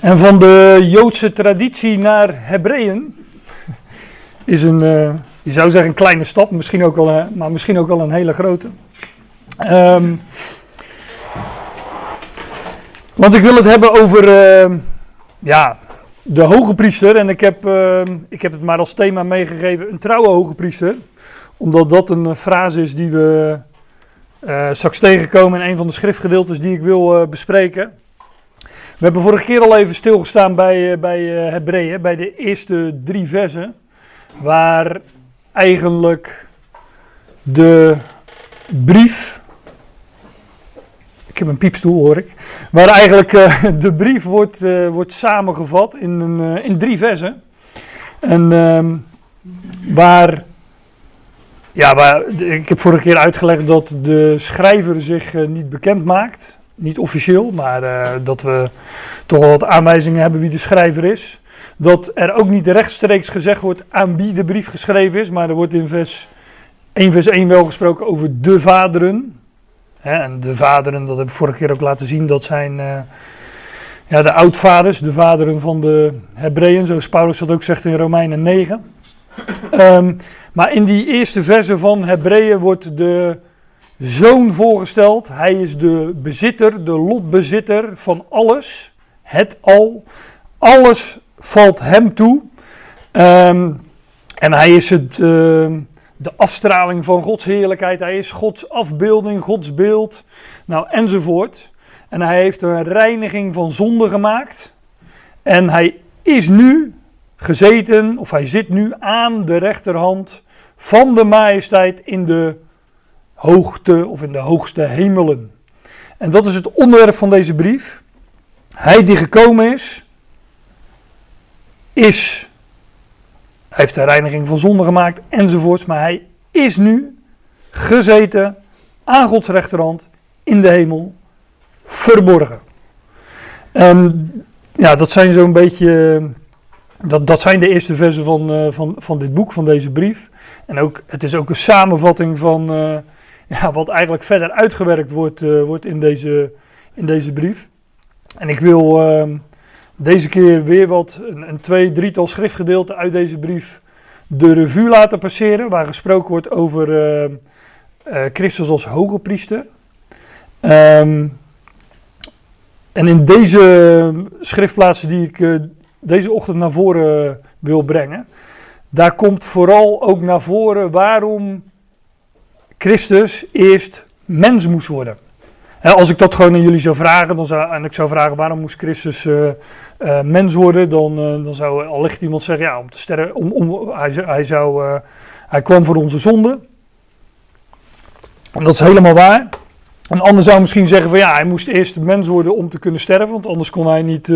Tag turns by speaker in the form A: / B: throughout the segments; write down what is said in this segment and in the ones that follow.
A: En van de Joodse traditie naar Hebreeën is een, uh, je zou zeggen een kleine stap, misschien ook wel, maar misschien ook wel een hele grote. Um, want ik wil het hebben over uh, ja, de hoge priester. En ik heb, uh, ik heb het maar als thema meegegeven, een trouwe hoge priester. Omdat dat een frase is die we straks tegenkomen in een van de schriftgedeeltes die ik wil bespreken. We hebben vorige keer al even stilgestaan bij, bij Hebreeën, bij de eerste drie versen. Waar eigenlijk de brief ik heb een piepstoel hoor ik. Waar eigenlijk uh, de brief wordt, wordt samengevat in, een, in drie versen. En ehm, waar, ja, waar, ik heb vorige keer uitgelegd dat de schrijver zich niet bekend maakt. Niet officieel, maar dat we toch wel wat aanwijzingen hebben wie de schrijver is. Dat er ook niet rechtstreeks gezegd wordt aan wie de brief geschreven is, maar er wordt in vers 1 vers 1 wel gesproken over de vaderen en de vaderen, dat heb ik vorige keer ook laten zien, dat zijn uh, ja, de oudvaders, de vaderen van de Hebreeën, zoals Paulus dat ook zegt in Romeinen 9. Um, ehm, maar in die eerste verse van Hebreeën wordt de zoon voorgesteld. Hij is de bezitter, de lotbezitter van alles. Het al. Alles valt hem toe. Um, en hij is het, uh, de afstraling van Gods heerlijkheid. Hij is Gods afbeelding, Gods beeld, nou enzovoort. En hij heeft een reiniging van zonde gemaakt. En hij is nu gezeten, of hij zit nu aan de rechterhand van de majesteit in de hoogte of in de hoogste hemelen. En dat is het onderwerp van deze brief. Hij die gekomen is, is hij heeft de reiniging van zonde gemaakt enzovoorts. Maar hij is nu gezeten aan Gods rechterhand in de hemel, verborgen. En ja, dat zijn zo'n beetje. Dat, dat zijn de eerste versen van, uh, van, van dit boek, van deze brief. En ook, het is ook een samenvatting van uh, ja, wat eigenlijk verder uitgewerkt wordt, uh, wordt in, deze, in deze brief. En ik wil ehm, deze keer weer wat, een, een twee, drietal schriftgedeelten uit deze brief de revue laten passeren, waar gesproken wordt over uh, Christus als hoge priester. Um, en in deze schriftplaatsen die ik uh, deze ochtend naar voren wil brengen, daar komt vooral ook naar voren waarom Christus eerst mens moest worden als ik dat gewoon aan jullie zou vragen, dan zou, en ik zou vragen waarom moest Christus uh, uh, mens worden, dan, uh, dan zou allicht iemand zeggen, ja, om te sterren, om, hij, zou, hij kwam voor onze zonde. En dat is helemaal waar. Een ander zou misschien zeggen van ja, hij moest eerst mens worden om te kunnen sterven, want anders kon hij niet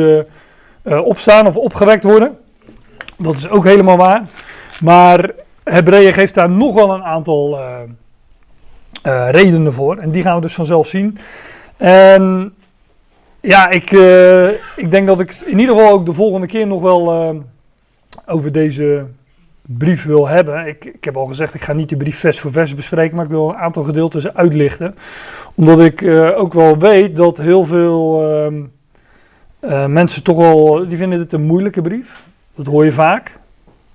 A: opstaan of opgewekt worden. Dat is ook helemaal waar. Maar Hebreeën geeft daar nog wel een aantal redenen voor. En die gaan we dus vanzelf zien. En ja, ik, uh, ik denk dat ik in ieder geval ook de volgende keer nog wel uh, over deze brief wil hebben. Ik, ik heb al gezegd, ik ga niet de brief vers voor vers bespreken, maar ik wil een aantal gedeeltes uitlichten. Omdat ik ook wel weet dat heel veel ehm, mensen toch wel, die vinden dit een moeilijke brief. Dat hoor je vaak.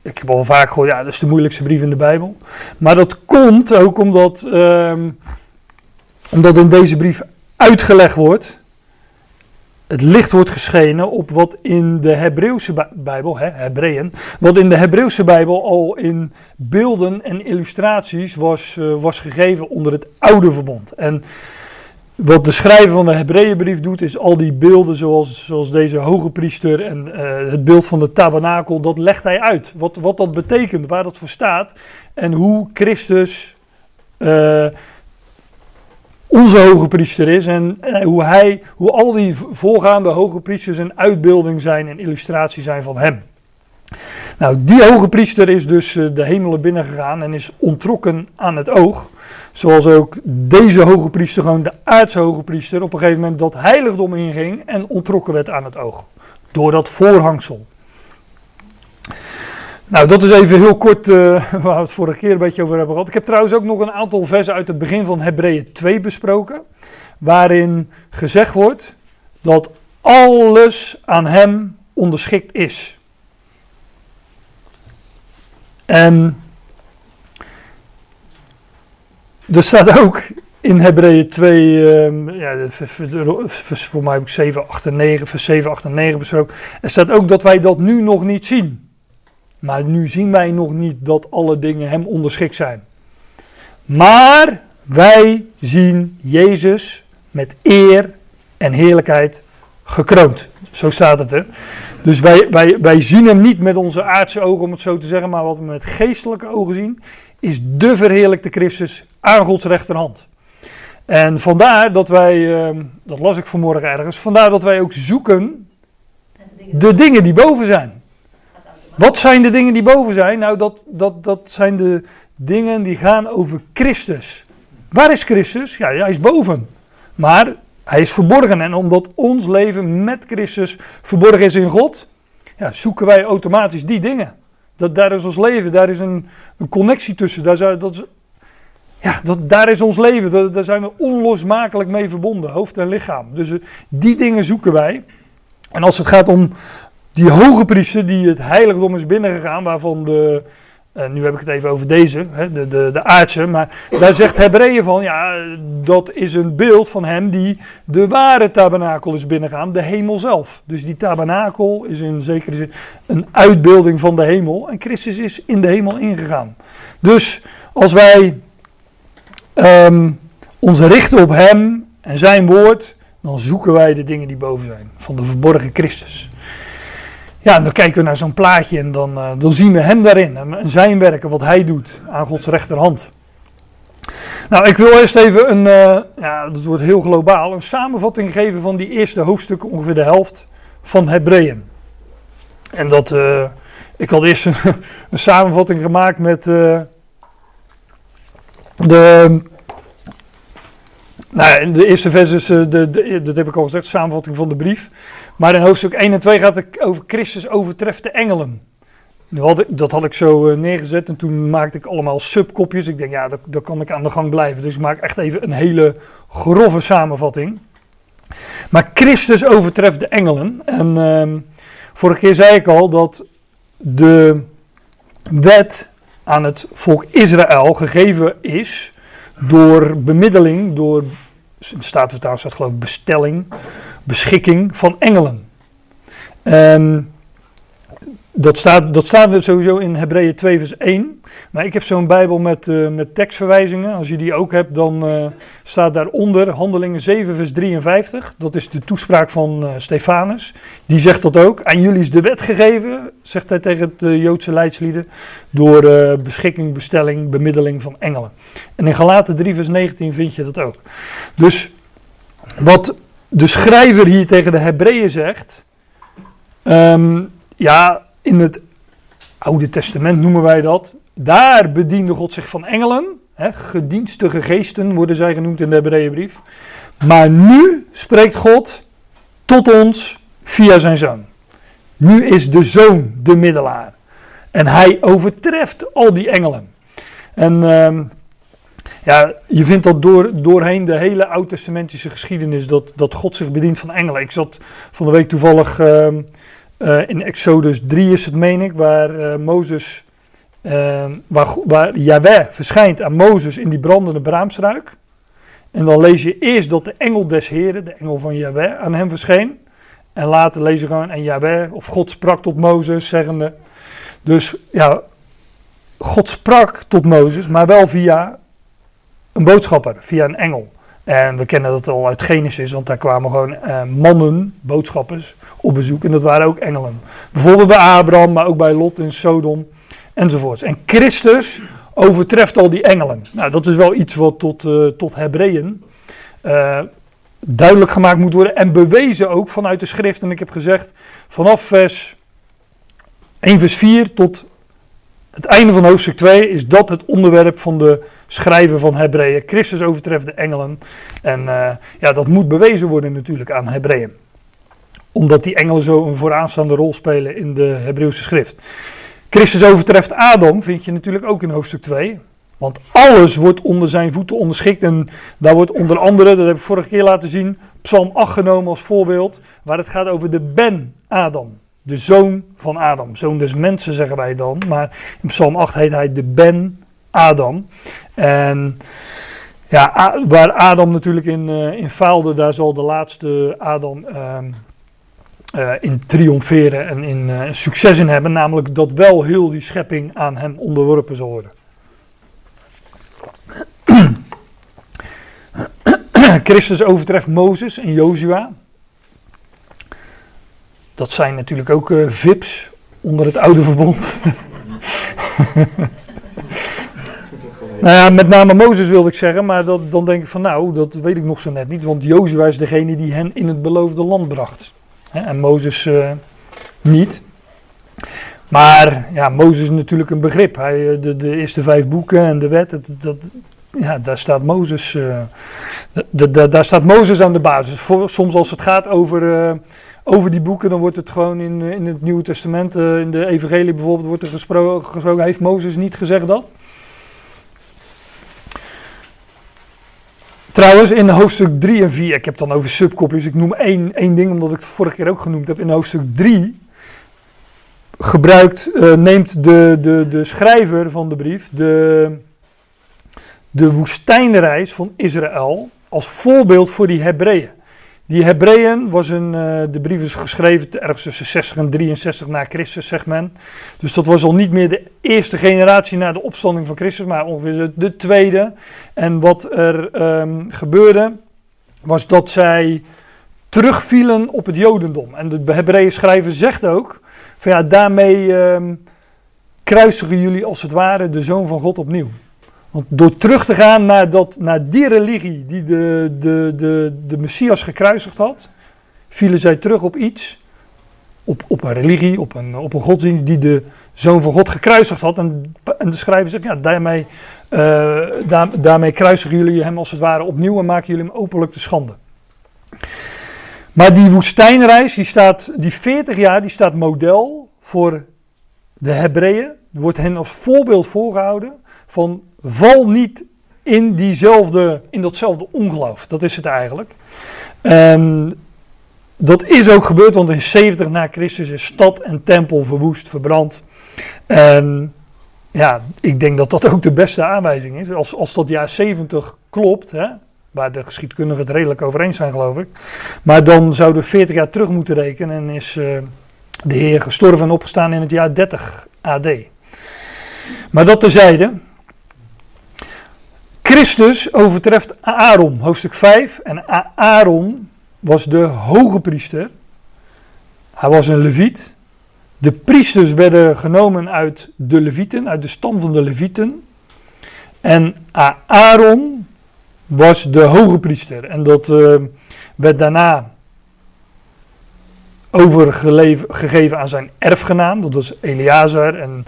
A: Ik heb al vaak gehoord, ja, dat is de moeilijkste brief in de Bijbel. Maar dat komt ook omdat, um, omdat in deze brief uitgelegd wordt, het licht wordt geschenen op wat in de Hebreeuwse Bijbel, hè, Hebreeën, wat in de Hebreeuwse Bijbel al in beelden en illustraties was, uh, was gegeven onder het oude verbond. En wat de schrijver van de Hebreeënbrief doet, is al die beelden zoals, zoals deze hoge priester en uh, het beeld van de tabernakel, dat legt hij uit. Wat, wat dat betekent, waar dat voor staat en hoe Christus uh, onze hoge priester is en uh, hoe, hij, hoe al die voorgaande hoge priesters een uitbeelding zijn en illustratie zijn van hem. Nou, die hoge priester is dus de hemelen binnengegaan en is ontrokken aan het oog. Zoals ook deze hoge priester, gewoon de aardse hoge priester, op een gegeven moment dat heiligdom inging en ontrokken werd aan het oog. Door dat voorhangsel. Nou, dat is even heel kort uh, waar we het vorige keer een beetje over hebben gehad. Ik heb trouwens ook nog een aantal versen uit het begin van Hebreeën 2 besproken. Waarin gezegd wordt dat alles aan hem onderschikt is. En er staat ook in Hebreeën 2, um, ehm, ja, voor mij heb ik 7, 8 en 9, vers 7, 8 en 9 besproken. Er staat ook dat wij dat nu nog niet zien. Maar nu zien wij nog niet dat alle dingen hem onderschikt zijn. Maar wij zien Jezus met eer en heerlijkheid gekroond. Zo staat het er. Dus wij, wij, wij zien hem niet met onze aardse ogen, om het zo te zeggen, maar wat we met geestelijke ogen zien, is de verheerlijkte Christus aan Gods rechterhand. En vandaar dat wij, ehm, dat las ik vanmorgen ergens, vandaar dat wij ook zoeken de dingen die boven zijn. Wat zijn de dingen die boven zijn? Nou, dat, dat, dat zijn de dingen die gaan over Christus. Waar is Christus? Ja, hij is boven. Maar hij is verborgen. En omdat ons leven met Christus verborgen is in God, ja, zoeken wij automatisch die dingen. Dat, daar is ons leven, daar is een, een connectie tussen. Daar, dat is, ja, dat, daar is ons leven, daar, zijn we onlosmakelijk mee verbonden, hoofd en lichaam. Dus eh, die dingen zoeken wij. En als het gaat om die hoge priester die het heiligdom is binnengegaan, waarvan de, uh, nu heb ik het even over deze, hè, de, de, de aardse, maar daar zegt Hebreeën van, ja, dat is een beeld van hem die de ware tabernakel is binnengegaan, de hemel zelf. Dus die tabernakel is in zekere zin een uitbeelding van de hemel en Christus is in de hemel ingegaan. Dus als wij um, ons richten op hem en zijn woord, dan zoeken wij de dingen die boven zijn, van de verborgen Christus. Ja, dan kijken we naar zo'n plaatje en dan, uh, dan zien we hem daarin. En zijn werken, wat hij doet aan Gods rechterhand. Nou, ik wil eerst even een, uh, ja, dat wordt heel globaal, een samenvatting geven van die eerste hoofdstukken, ongeveer de helft van Hebreeën. En dat, uh, ik had eerst een, een, samenvatting gemaakt met de, nou, de eerste vers is, de, de, dat heb ik al gezegd, samenvatting van de brief. Maar in hoofdstuk 1 en 2 gaat het over Christus overtreft de engelen. Had ik, dat had ik zo uh, neergezet en toen maakte ik allemaal subkopjes. Ik denk, ja, daar, kan ik aan de gang blijven. Dus ik maak echt even een hele grove samenvatting. Maar Christus overtreft de engelen. En uh, vorige keer zei ik al dat de wet aan het volk Israël gegeven is door bemiddeling, door, in de Statenvertaling staat geloof ik bestelling, beschikking van engelen. En dat staat, dat staat sowieso in Hebreeën 2 vers 1. Maar ik heb zo'n bijbel met, uh, met tekstverwijzingen. Als je die ook hebt, dan uh, staat daaronder Handelingen 7 vers 53. Dat is de toespraak van uh, Stefanus. Die zegt dat ook. Aan jullie is de wet gegeven, zegt hij tegen de Joodse leidslieden. Door beschikking, bestelling, bemiddeling van engelen. En in Galaten 3 vers 19 vind je dat ook. Dus wat de schrijver hier tegen de Hebreeën zegt... Um, ja, in het Oude Testament noemen wij dat. Daar bediende God zich van engelen. Hè, gedienstige geesten worden zij genoemd in de Hebreeënbrief. Maar nu spreekt God tot ons via zijn zoon. Nu is de zoon de middelaar. En hij overtreft al die engelen. En uh, ja, je vindt dat door, doorheen de hele Oud-testamentische geschiedenis dat, dat God zich bedient van engelen. Ik zat van de week toevallig uh, uh, in Exodus 3 is het, meen ik, waar uh, Mozes, uh, waar, waar verschijnt aan Mozes in die brandende braamsruik. En dan lees je eerst dat de engel des Heren, de engel van Yahweh, aan hem verscheen. En later lees je gewoon, en Yahweh, of God sprak tot Mozes, zeggende. Dus ja, God sprak tot Mozes, maar wel via een boodschapper, via een engel. En we kennen dat al uit Genesis, want daar kwamen gewoon uh, mannen, boodschappers, op bezoek. En dat waren ook engelen. Bijvoorbeeld bij Abraham, maar ook bij Lot in Sodom enzovoorts. En Christus overtreft al die engelen. Nou, dat is wel iets wat tot, uh, tot Hebreeën uh, duidelijk gemaakt moet worden. En bewezen ook vanuit de schrift. En ik heb gezegd, vanaf vers 1 vers 4 tot het einde van hoofdstuk 2 is dat het onderwerp van de schrijver van Hebreeën. Christus overtreft de engelen. En uh, ja, dat moet bewezen worden natuurlijk aan Hebreeën. Omdat die engelen zo een vooraanstaande rol spelen in de Hebreeuwse schrift. Christus overtreft Adam, vind je natuurlijk ook in hoofdstuk 2. Want alles wordt onder zijn voeten onderschikt. En daar wordt onder andere, dat heb ik vorige keer laten zien, Psalm 8 genomen als voorbeeld, waar het gaat over de Ben-Adam. De zoon van Adam. Zoon des mensen zeggen wij dan. Maar in Psalm 8 heet hij de Ben-Adam. En ja, waar Adam natuurlijk in, uh, in faalde, daar zal de laatste Adam uh, uh, in triomferen en in uh, succes in hebben. Namelijk dat wel heel die schepping aan hem onderworpen zal worden. Christus overtreft Mozes en Jozua. Dat zijn natuurlijk ook uh, VIP's onder het oude verbond. nou ja, met name Mozes wilde ik zeggen, maar dat, dan denk ik van nou, dat weet ik nog zo net niet. Want Jozua is degene die hen in het beloofde land bracht. Hè, en Mozes uh, niet. Maar ja, Mozes is natuurlijk een begrip. Hij, eh, de, de eerste vijf boeken en de wet, dat, ja, daar staat Mozes, daar staat Mozes aan de basis. Voor, soms als het gaat over, over die boeken, dan wordt het gewoon in, in het Nieuwe Testament, uh, in de Evangelie bijvoorbeeld, wordt er gesproken, heeft Mozes niet gezegd dat? Trouwens, in hoofdstuk 3 en 4, ik heb het dan over subkopjes, ik noem één, één ding omdat ik het vorige keer ook genoemd heb. In hoofdstuk 3 gebruikt, neemt de, de, de schrijver van de brief de de woestijnreis van Israël als voorbeeld voor die Hebreeën. Die Hebreeën was een, uh, de brief is geschreven ergens tussen 60 en 63 na Christus, zegt men. Dus dat was al niet meer de eerste generatie na de opstanding van Christus, maar ongeveer de, de tweede. En wat er um, gebeurde, was dat zij terugvielen op het Jodendom. En de Hebreeën schrijver zegt ook: van ja, daarmee um, kruisigen jullie als het ware de zoon van God opnieuw. Want door terug te gaan naar, dat, naar die religie die de, de, de, de Messias gekruisigd had, vielen zij terug op iets, op, op een religie, op een, op een godsdienst die de Zoon van God gekruisigd had. En, en de schrijver zegt, ja, daarmee, daar, daarmee kruisigen jullie hem als het ware opnieuw en maken jullie hem openlijk te schande. Maar die woestijnreis, die, staat, die 40 jaar, die staat model voor de Hebreeën. Wordt hen als voorbeeld voorgehouden van val niet in, diezelfde, in datzelfde ongeloof. Dat is het eigenlijk. En dat is ook gebeurd, want in 70 na Christus is stad en tempel verwoest, verbrand. En ja, ik denk dat dat ook de beste aanwijzing is. Als, als dat jaar 70 klopt, hè, waar de geschiedkundigen het redelijk over eens zijn, geloof ik. Maar dan zouden we 40 jaar terug moeten rekenen en is uh, de Heer gestorven en opgestaan in het jaar 30 AD. Maar dat terzijde. Christus overtreft Aaron, hoofdstuk 5. En Aaron was de hoge priester. Hij was een leviet. De priesters werden genomen uit de levieten, uit de stam van de levieten. En Aaron was de hoge priester. En dat uh, werd daarna overgegeven aan zijn erfgenaam. Dat was Eleazar. En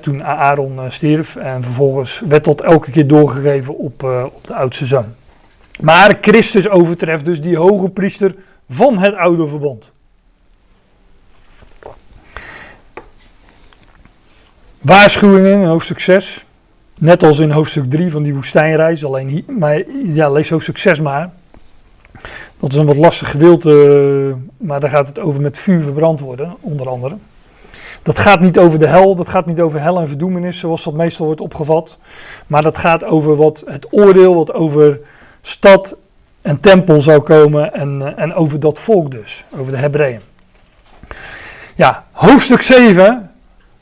A: toen Aaron uh, stierf. En vervolgens werd dat elke keer doorgegeven op, uh, op de oudste zoon. Maar Christus overtreft dus die hoge priester van het oude verbond. Waarschuwingen in hoofdstuk 6. Net als in hoofdstuk 3 van die woestijnreis. Alleen hier, maar ja, lees hoofdstuk 6 maar. Dat is een wat lastig gedeelte, maar daar gaat het over met vuur verbrand worden, onder andere. Dat gaat niet over de hel, dat gaat niet over hel en verdoemenis, zoals dat meestal wordt opgevat. Maar dat gaat over wat het oordeel, wat over stad en tempel zou komen en, eh, en over dat volk dus, over de Hebreeën. Ja, hoofdstuk 7,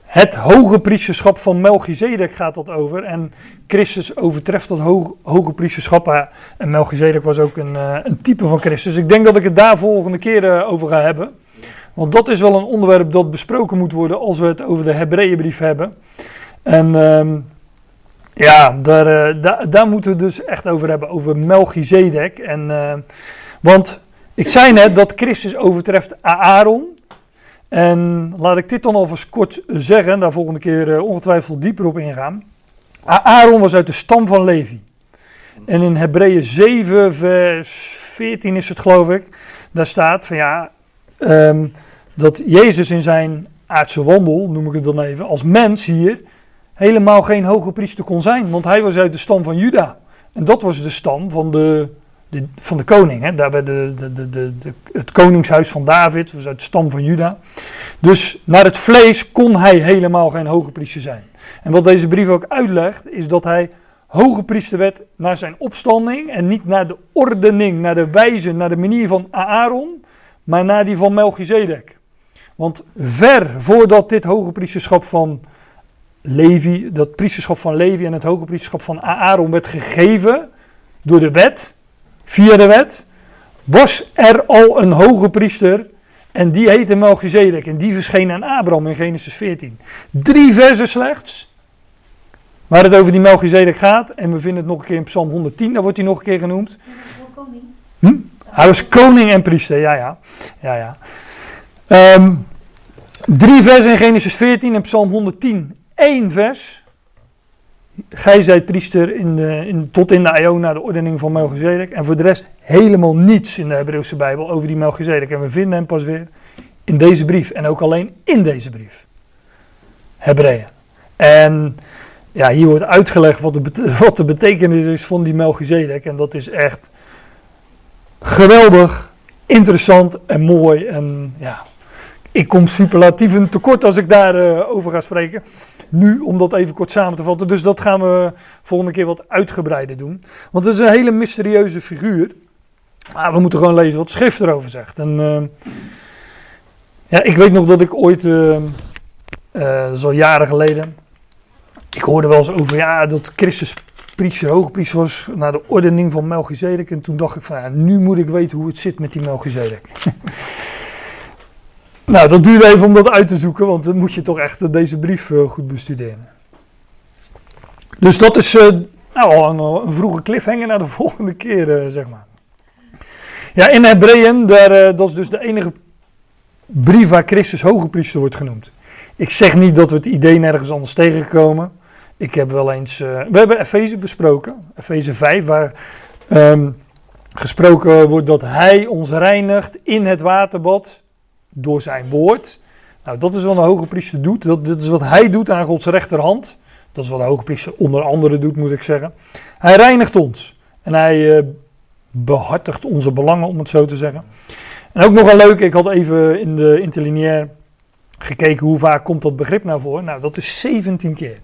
A: het hoge priesterschap van Melchizedek gaat dat over. En Christus overtreft dat hoge, priesterschap. En Melchizedek was ook een, eh, een type van Christus. Ik denk dat ik het daar volgende keer eh, over ga hebben. Want dat is wel een onderwerp dat besproken moet worden als we het over de Hebreeënbrief hebben. En um, ja, daar, uh, daar, moeten we dus echt over hebben, over Melchizedek. En, uh, want ik zei net dat Christus overtreft Aaron. En laat ik dit dan alvast kort zeggen, daar volgende keer uh, ongetwijfeld dieper op ingaan. Aaron was uit de stam van Levi. En in Hebreeën 7, vers 14 is het geloof ik, daar staat van ja, um, dat Jezus in zijn aardse wandel, noem ik het dan even, als mens hier helemaal geen hoge priester kon zijn. Want hij was uit de stam van Juda. En dat was de stam van de van de koning. Hè? Daar de, de, het koningshuis van David, was uit de stam van Juda. Dus naar het vlees kon hij helemaal geen hoge priester zijn. En wat deze brief ook uitlegt, is dat hij hoge priester werd naar zijn opstanding en niet naar de ordening, naar de wijze, naar de manier van Aaron, maar naar die van Melchizedek. Want ver voordat dit hoge priesterschap van Levi, dat priesterschap van Levi en het hoge priesterschap van Aaron werd gegeven door de wet, via de wet, was er al een hoge priester en die heette Melchizedek en die verscheen aan Abraham in Genesis 14. Drie versen slechts, waar het over die Melchizedek gaat en we vinden het nog een keer in Psalm 110, daar wordt hij nog een keer genoemd. Hm? Hij was koning en priester, ja ja. ja, ja. Ehm, drie versen in Genesis 14 en Psalm 110 één vers. Gij zijt priester in in, tot in de naar de ordening van Melchizedek. En voor de rest helemaal niets in de Hebreeuwse Bijbel over die Melchizedek. En we vinden hem pas weer in deze brief. En ook alleen in deze brief. Hebreeën. En ja, hier wordt uitgelegd wat de, wat de betekenis is van die Melchizedek. En dat is echt geweldig, interessant en mooi. En ja, ik kom superlatieven tekort als ik daarover uh, over ga spreken nu om dat even kort samen te vatten. Dus dat gaan we volgende keer wat uitgebreider doen. Want het is een hele mysterieuze figuur. Maar we moeten gewoon lezen wat schrift erover zegt. En uh, ja, ik weet nog dat ik ooit, uh, uh, zo jaren geleden, ik hoorde wel eens over ja, dat Christus priester, hoogpriester was naar de ordening van Melchizedek. En toen dacht ik van ja, nu moet ik weten hoe het zit met die Melchizedek. Nou, dat duurde even om dat uit te zoeken, want dan moet je toch echt deze brief uh, goed bestuderen. Dus dat is uh, nou, een, een, vroege cliffhanger naar de volgende keer, zeg maar. Ja, in Hebreeën, daar, dat is dus de enige brief waar Christus hoge priester wordt genoemd. Ik zeg niet dat we het idee nergens anders tegenkomen. Ik heb wel eens, we hebben Efeze besproken, Efeze 5, waar um, gesproken wordt dat hij ons reinigt in het waterbad door zijn woord. Nou, dat is wat een hoge priester doet. Dat, is wat hij doet aan Gods rechterhand. Dat is wat een hoge priester onder andere doet, moet ik zeggen. Hij reinigt ons. En hij uh, behartigt onze belangen, om het zo te zeggen. En ook nog een leuke, ik had even in de interlineair gekeken hoe vaak komt dat begrip nou voor. Nou, dat is 17 keer.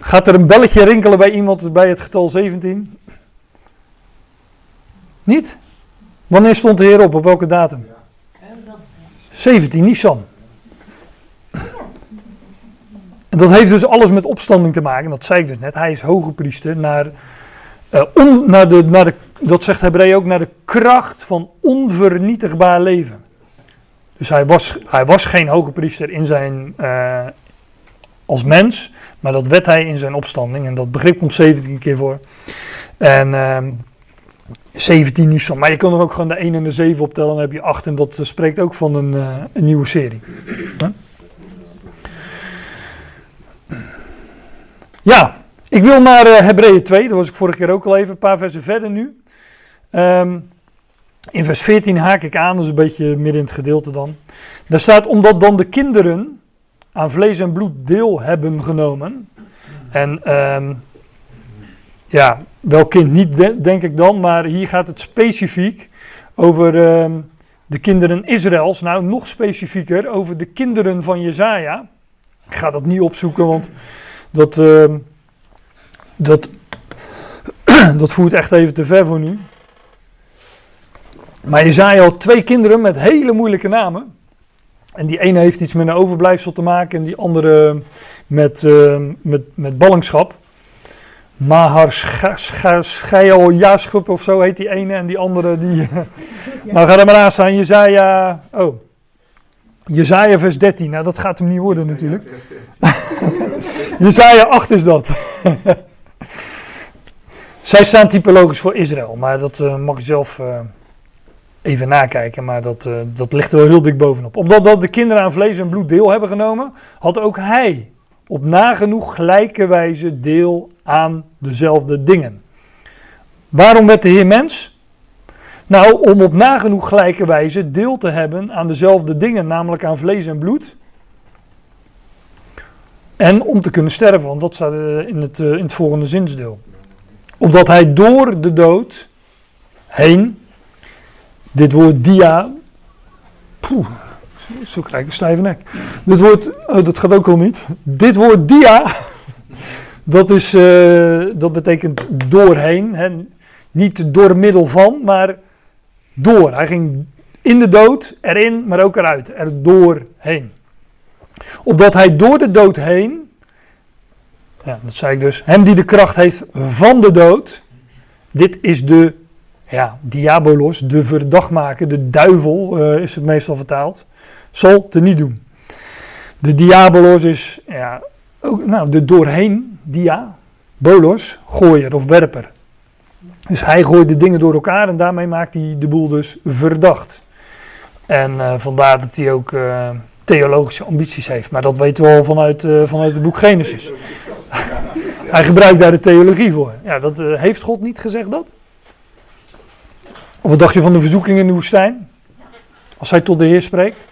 A: Gaat er een belletje rinkelen bij iemand bij het getal 17? Niet? Wanneer stond de Heer op? Op welke datum? 17 Nissan. En dat heeft dus alles met opstanding te maken. Dat zei ik dus net. Hij is hoge priester naar, uh, naar, de, naar de, dat zegt Hebreeën ook, naar de kracht van onvernietigbaar leven. Dus hij was, hij was geen hoge priester in zijn, uh, als mens, maar dat werd hij in zijn opstanding. En dat begrip komt 17 keer voor. En uh, 17 Nissan. Maar je kan er ook gewoon de 1 en de 7 optellen. Dan heb je 8 en dat spreekt ook van een, uh, een nieuwe serie. Ja, ik wil naar uh, Hebreeën 2. Daar was ik vorige keer ook al even. Een paar versen verder nu. Um, in vers 14 haak ik aan. Is een beetje midden in het gedeelte dan. Daar staat, omdat dan de kinderen aan vlees en bloed deel hebben genomen. En um, ja, welk kind niet, denk ik dan, maar hier gaat het specifiek over uh, de kinderen Israëls. Nou, nog specifieker over de kinderen van Jezaja. Ik ga dat niet opzoeken, want dat, uh, dat, dat voert echt even te ver voor nu. Maar Jezaja had twee kinderen met hele moeilijke namen. En die ene heeft iets met een overblijfsel te maken en die andere met, uh, met, met ballingschap. Mahar Schijl of zo heet die ene en die andere die... nou ga er maar aan staan, Jezaja... Oh. Jezaja vers 13, nou dat gaat hem niet worden natuurlijk. Jezaja 8 is dat. Zij staan typologisch voor Israël, maar dat uh, mag je zelf uh, even nakijken, maar dat, uh, dat ligt er wel heel dik bovenop. Omdat dat de kinderen aan vlees en bloed deel hebben genomen, had ook hij op nagenoeg gelijke wijze deel aan dezelfde dingen. Waarom werd de Heer mens? Nou, om op nagenoeg gelijke wijze deel te hebben aan dezelfde dingen, namelijk aan vlees en bloed. En om te kunnen sterven, want dat staat in het, eh, in het volgende zinsdeel. Opdat hij door de dood heen, dit woord dia, zo krijg ik een stijve nek. Dit woord, oh, dat gaat ook al niet. Dit woord dia, dat, is, uh, dat betekent doorheen. Hè? Niet door middel van, maar door. Hij ging in de dood, erin, maar ook eruit. Er doorheen. Opdat hij door de dood heen, ja, dat zei ik dus, hem die de kracht heeft van de dood. Dit is de ja, diabolos, de verdachtmaker, de duivel uh, is het meestal vertaald, zal te niet doen. De diabolos is ja, ook, nou, de doorheen, dia, bolos, gooier of werper. Dus hij gooit de dingen door elkaar en daarmee maakt hij de boel dus verdacht. En uh, vandaar dat hij ook uh, theologische ambities heeft. Maar dat weten we al vanuit, vanuit het boek Genesis. hij gebruikt daar de theologie voor. Ja, dat, heeft God niet gezegd dat? Of wat dacht je van de verzoeking in de woestijn? Als hij tot de Heer spreekt.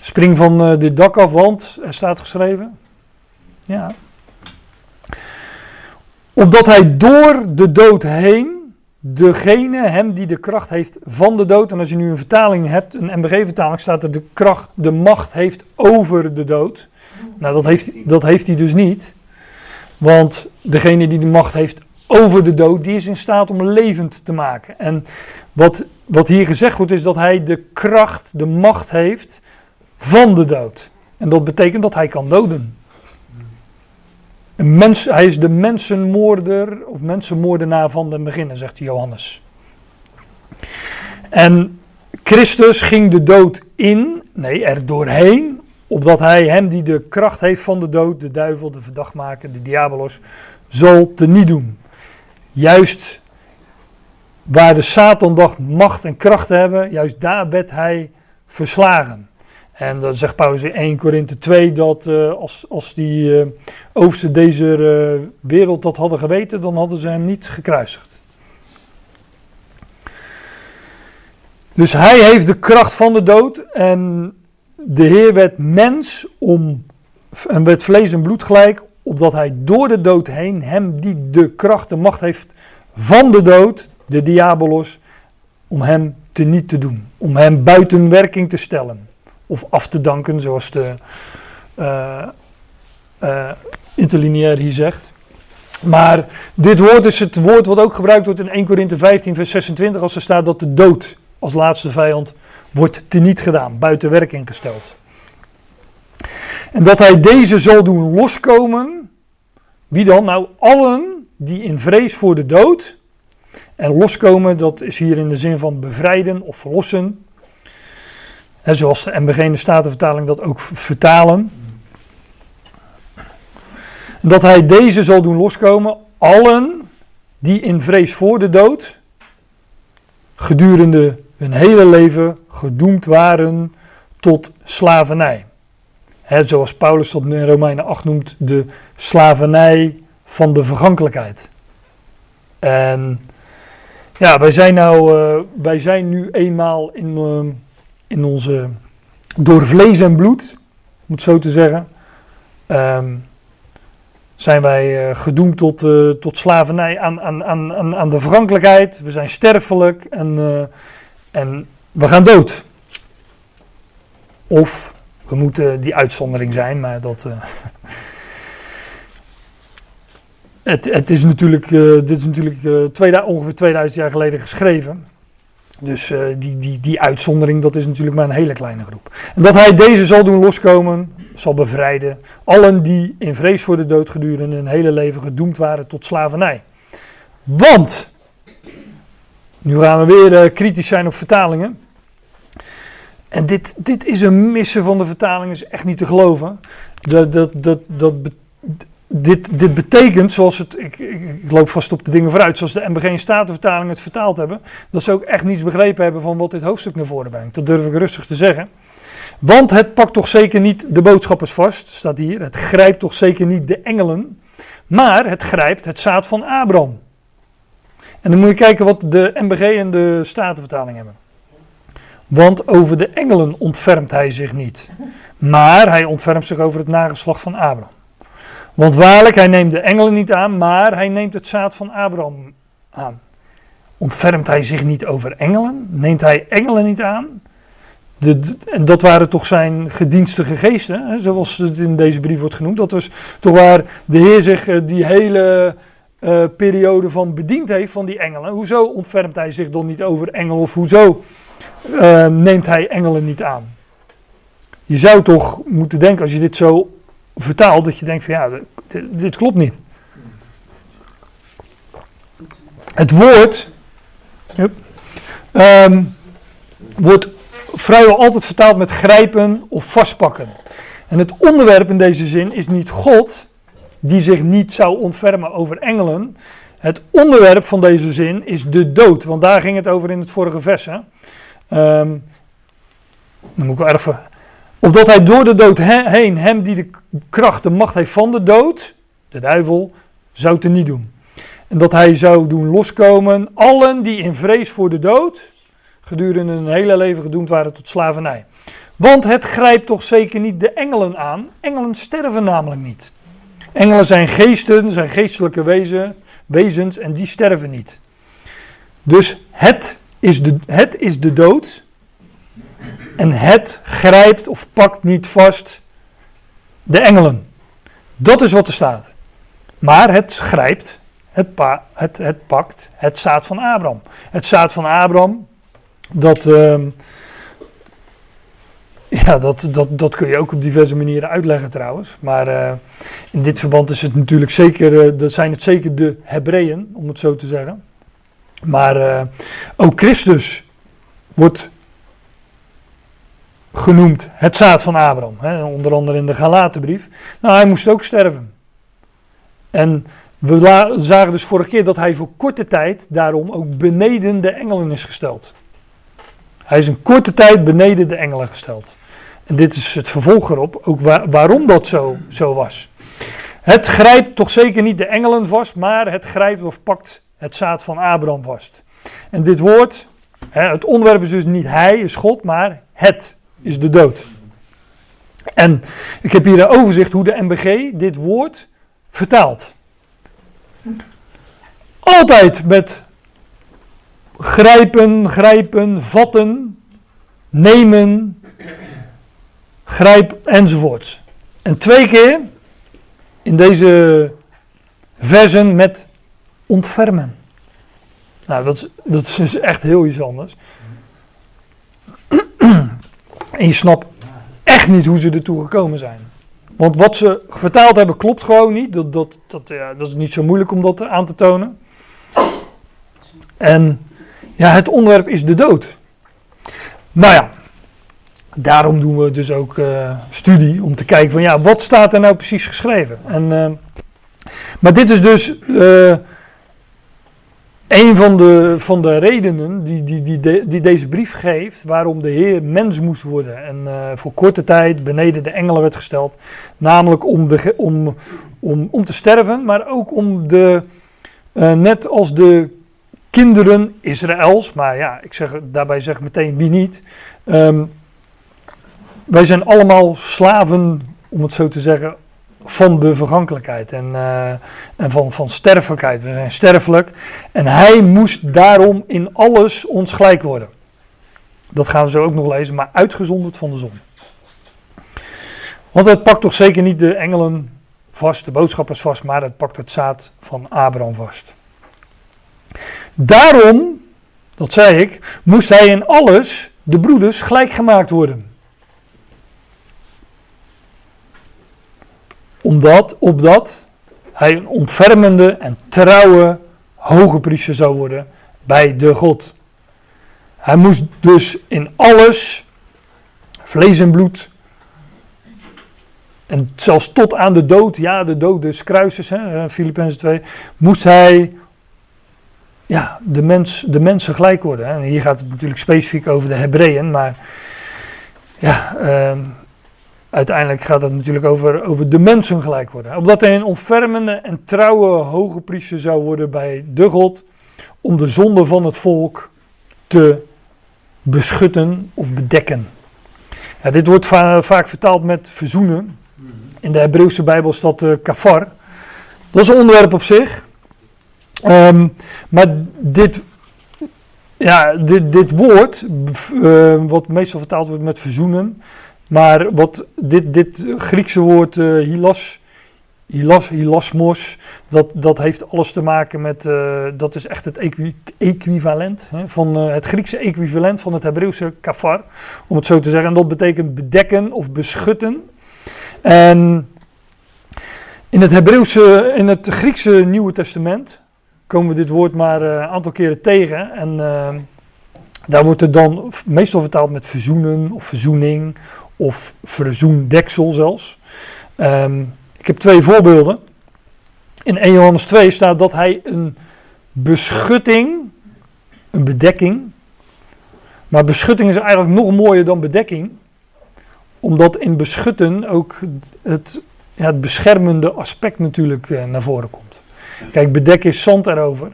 A: Spring van dit dak af, want er staat geschreven. Ja. Opdat hij door de dood heen, degene hem die de kracht heeft van de dood. En als je nu een vertaling hebt, een MBG-vertaling, staat er de kracht, de macht heeft over de dood. Nou, dat heeft, dat heeft hij dus niet. Want degene die de macht heeft over de dood, die is in staat om levend te maken. En wat, wat hier gezegd wordt, is dat hij de kracht, de macht heeft van de dood. En dat betekent dat hij kan doden. Een mens, hij is de mensenmoorder of mensenmoordenaar van de beginnen, zegt Johannes. En Christus ging de dood in, nee, er doorheen, opdat hij hem die de kracht heeft van de dood, de duivel, de verdachtmaker, de diabolos, zal teniet doen. Juist waar de Satan dacht macht en kracht te hebben, juist daar werd hij verslagen. En dan zegt Paulus in 1 Korinthe 2 dat uh, als, als die uh, oversten deze uh, wereld dat hadden geweten, dan hadden ze hem niet gekruisigd. Dus hij heeft de kracht van de dood en de Heer werd mens om, en werd vlees en bloed gelijk, opdat hij door de dood heen, hem die de kracht, de macht heeft van de dood, de diabolos, om hem te niet te doen, om hem buiten werking te stellen of af te danken, zoals de uh, uh, interlineair hier zegt. Maar dit woord is het woord wat ook gebruikt wordt in 1 Korinthe 15, vers 26, als er staat dat de dood als laatste vijand wordt teniet gedaan, buiten werking gesteld. En dat hij deze zal doen loskomen. Wie dan? Nou, allen die in vrees voor de dood. En loskomen, dat is hier in de zin van bevrijden of verlossen zoals de MBG de Statenvertaling dat ook vertalen. Dat hij deze zal doen loskomen, allen die in vrees voor de dood gedurende hun hele leven gedoemd waren tot slavernij. Zoals Paulus dat in Romeinen 8 noemt, de slavernij van de vergankelijkheid. En ja, wij zijn, nou, uh, wij zijn nu eenmaal in, uh, in onze, door vlees en bloed, om het zo te zeggen, um, zijn wij uh, gedoemd tot, tot slavernij aan, aan, aan, aan de vergankelijkheid. We zijn sterfelijk en, en we gaan dood. Of we moeten die uitzondering zijn, maar dat. het, het is natuurlijk, dit is natuurlijk twee, ongeveer 2000 jaar geleden geschreven. Dus die, die, die uitzondering, dat is natuurlijk maar een hele kleine groep. En dat hij deze zal doen loskomen, zal bevrijden. Allen die in vrees voor de dood gedurende hun hele leven gedoemd waren tot slavernij. Want, nu gaan we weer kritisch zijn op vertalingen. En dit, dit is een missen van de vertalingen, is echt niet te geloven. Dat, dat, dat, dat, dit, dit betekent, zoals het, ik, ik, loop vast op de dingen vooruit, zoals de MBG Statenvertaling het vertaald hebben, dat ze ook echt niets begrepen hebben van wat dit hoofdstuk naar voren brengt. Dat durf ik rustig te zeggen. Want het pakt toch zeker niet de boodschappers vast, staat hier. Het grijpt toch zeker niet de engelen, maar het grijpt het zaad van Abraham. En dan moet je kijken wat de MBG en de Statenvertaling hebben. Want over de engelen ontfermt hij zich niet, maar hij ontfermt zich over het nageslacht van Abraham. Want waarlijk, hij neemt de engelen niet aan, maar hij neemt het zaad van Abraham aan. Ontfermt hij zich niet over engelen? Neemt hij engelen niet aan? De, en dat waren toch zijn gedienstige geesten, hè, zoals het in deze brief wordt genoemd. Dat was toch waar de Heer zich eh, die hele uh, periode van bediend heeft van die engelen. Hoezo ontfermt hij zich dan niet over engelen? Of hoezo uh, neemt hij engelen niet aan? Je zou toch moeten denken, als je dit zo vertaalt, dat je denkt van ja, dit, klopt niet. Het woord um, wordt vrijwel altijd vertaald met grijpen of vastpakken. En het onderwerp in deze zin is niet God, die zich niet zou ontfermen over engelen. Het onderwerp van deze zin is de dood, want daar ging het over in het vorige vers. Um, dan moet ik wel even. Opdat hij door de dood heen, hem die de kracht, de macht heeft van de dood, de duivel, zou te niet doen. En dat hij zou doen loskomen allen die in vrees voor de dood gedurende hun hele leven gedoemd waren tot slavernij. Want het grijpt toch zeker niet de engelen aan. Engelen sterven namelijk niet. Engelen zijn geesten, zijn geestelijke wezen, wezens en die sterven niet. Dus het is, de, het is de dood. En het grijpt of pakt niet vast de engelen. Dat is wat er staat. Maar het grijpt, het, het, het pakt het zaad van Abraham. Het zaad van Abraham, dat, uh, ja, dat, dat, dat kun je ook op diverse manieren uitleggen trouwens. Maar uh, in dit verband is het natuurlijk zeker, uh, dat zijn het zeker de Hebreeën, om het zo te zeggen. Maar uh, ook Christus wordt genoemd het zaad van Abraham. Hè, onder andere in de Galatenbrief. Nou, hij moest ook sterven. En we zagen dus vorige keer dat hij voor korte tijd daarom ook beneden de engelen is gesteld. Hij is een korte tijd beneden de engelen gesteld. En dit is het vervolg erop, ook waarom dat zo, zo was. Het grijpt toch zeker niet de engelen vast, maar het grijpt of pakt het zaad van Abraham vast. En dit woord, het onderwerp is dus niet hij, is God, maar het is de dood. En ik heb hier een overzicht hoe de MBG dit woord vertaalt. Altijd met grijpen, grijpen, vatten, nemen, grijp enzovoorts. En twee keer in deze versen met ontfermen. Nou, dat is, dat is echt heel iets anders. En je snapt echt niet hoe ze ertoe gekomen zijn. Want wat ze vertaald hebben klopt gewoon niet. Dat, dat, dat, ja, dat is niet zo moeilijk om dat aan te tonen. En ja, het onderwerp is de dood. Nou ja, daarom doen we dus ook uh, studie om te kijken van ja, wat staat er nou precies geschreven? En, uh, maar dit is dus uh, een van de, van de redenen die, die, die, die deze brief geeft waarom de Heer mens moest worden en voor korte tijd beneden de engelen werd gesteld. Namelijk om, de, om, om, om te sterven, maar ook om de, net als de kinderen Israëls, maar ja, ik zeg, daarbij zeg meteen wie niet. Um, wij zijn allemaal slaven, om het zo te zeggen, van de vergankelijkheid en, uh, en van, van sterfelijkheid. We zijn sterfelijk en hij moest daarom in alles ons gelijk worden. Dat gaan we zo ook nog lezen, maar uitgezonderd van de zon. Want het pakt toch zeker niet de engelen vast, de boodschappers vast, maar het pakt het zaad van Abraham vast. Daarom, dat zei ik, moest hij in alles de broeders gelijk gemaakt worden. Omdat, opdat hij een ontfermende en trouwe hoge priester zou worden bij de God. Hij moest dus in alles, vlees en bloed, en zelfs tot aan de dood, ja, de dood des kruises, Filippenzen 2, moest hij ja, de, mens, de mensen gelijk worden. En hier gaat het natuurlijk specifiek over de Hebreeën, maar ja, uh, uiteindelijk gaat het natuurlijk over, over de mensen gelijk worden. Opdat hij een ontfermende en trouwe hoge priester zou worden bij de God, om de zonde van het volk te beschutten of bedekken. Ja, dit wordt vaak vertaald met verzoenen. In de Hebreeuwse Bijbel dat uh, kafar. Dat is een onderwerp op zich. Um, maar dit, ja, dit, dit woord, uh, wat meestal vertaald wordt met verzoenen, maar wat dit, dit Griekse woord uh, hilas, hilas, hilasmos, dat, dat heeft alles te maken met, uh, dat is echt het equi equivalent, hè, van het Griekse equivalent van het Hebreeuwse kafar, om het zo te zeggen. En dat betekent bedekken of beschutten. En in het Hebreeuwse, in het Griekse Nieuwe Testament komen we dit woord maar een aantal keren tegen en... Daar wordt het dan meestal vertaald met verzoenen of verzoening of verzoendeksel zelfs. Um, ik heb twee voorbeelden. In 1 Johannes 2 staat dat hij een beschutting, een bedekking. Maar beschutting is eigenlijk nog mooier dan bedekking. Omdat in beschutten ook het, het beschermende aspect natuurlijk eh, naar voren komt. Kijk, bedekken is zand erover.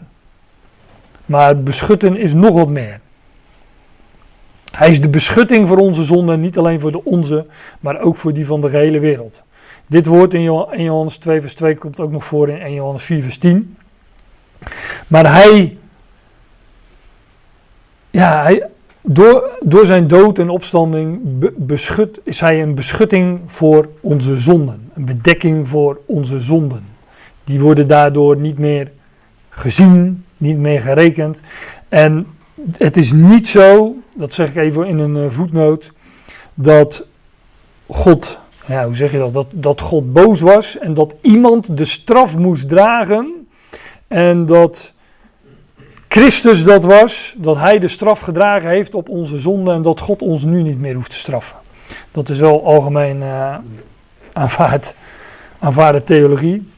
A: Maar beschutten is nog wat meer. Hij is de beschutting voor onze zonde, niet alleen voor de onze, maar ook voor die van de hele wereld. Dit woord in 1 Johannes 2 vers 2 komt ook nog voor in 1 Johannes 4 vers 10. Maar hij, ja, hij, door, door zijn dood en opstanding beschut, is hij een beschutting voor onze zonden. Een bedekking voor onze zonden. Die worden daardoor niet meer gezien, niet meer gerekend. En het is niet zo, dat zeg ik even in een eh, voetnoot, dat God, ja, hoe zeg je dat, dat, dat God boos was en dat iemand de straf moest dragen en dat Christus dat was, dat hij de straf gedragen heeft op onze zonde en dat God ons nu niet meer hoeft te straffen. Dat is wel algemeen uh, aanvaard, aanvaarde theologie.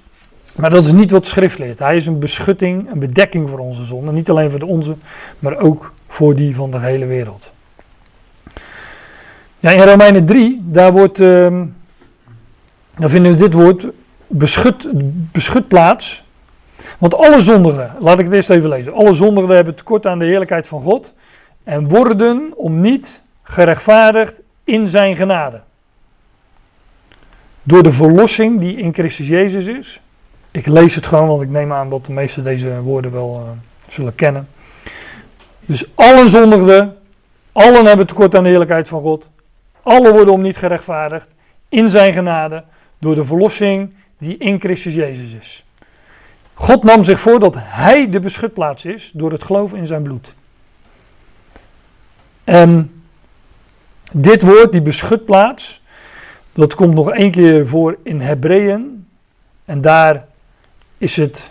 A: Maar dat is niet wat schrift leert. Hij is een beschutting, een bedekking voor onze zonde. Niet alleen voor de onze, maar ook voor die van de hele wereld. Ja, in Romeinen 3, daar wordt, uh, vinden we dit woord beschut, beschutplaats. Want alle zondigen, laat ik het eerst even lezen. Alle zondigen hebben tekort aan de heerlijkheid van God. En worden om niet gerechtvaardigd in zijn genade. Door de verlossing die in Christus Jezus is. Ik lees het gewoon, want ik neem aan dat de meesten deze woorden wel uh, zullen kennen. Dus allen zondigden, allen hebben tekort aan de heerlijkheid van God. Allen worden om niet gerechtvaardigd in zijn genade door de verlossing die in Christus Jezus is. God nam zich voor dat hij de beschutplaats is door het geloof in zijn bloed. En dit woord, die beschutplaats, dat komt nog één keer voor in Hebreeën. En daar is het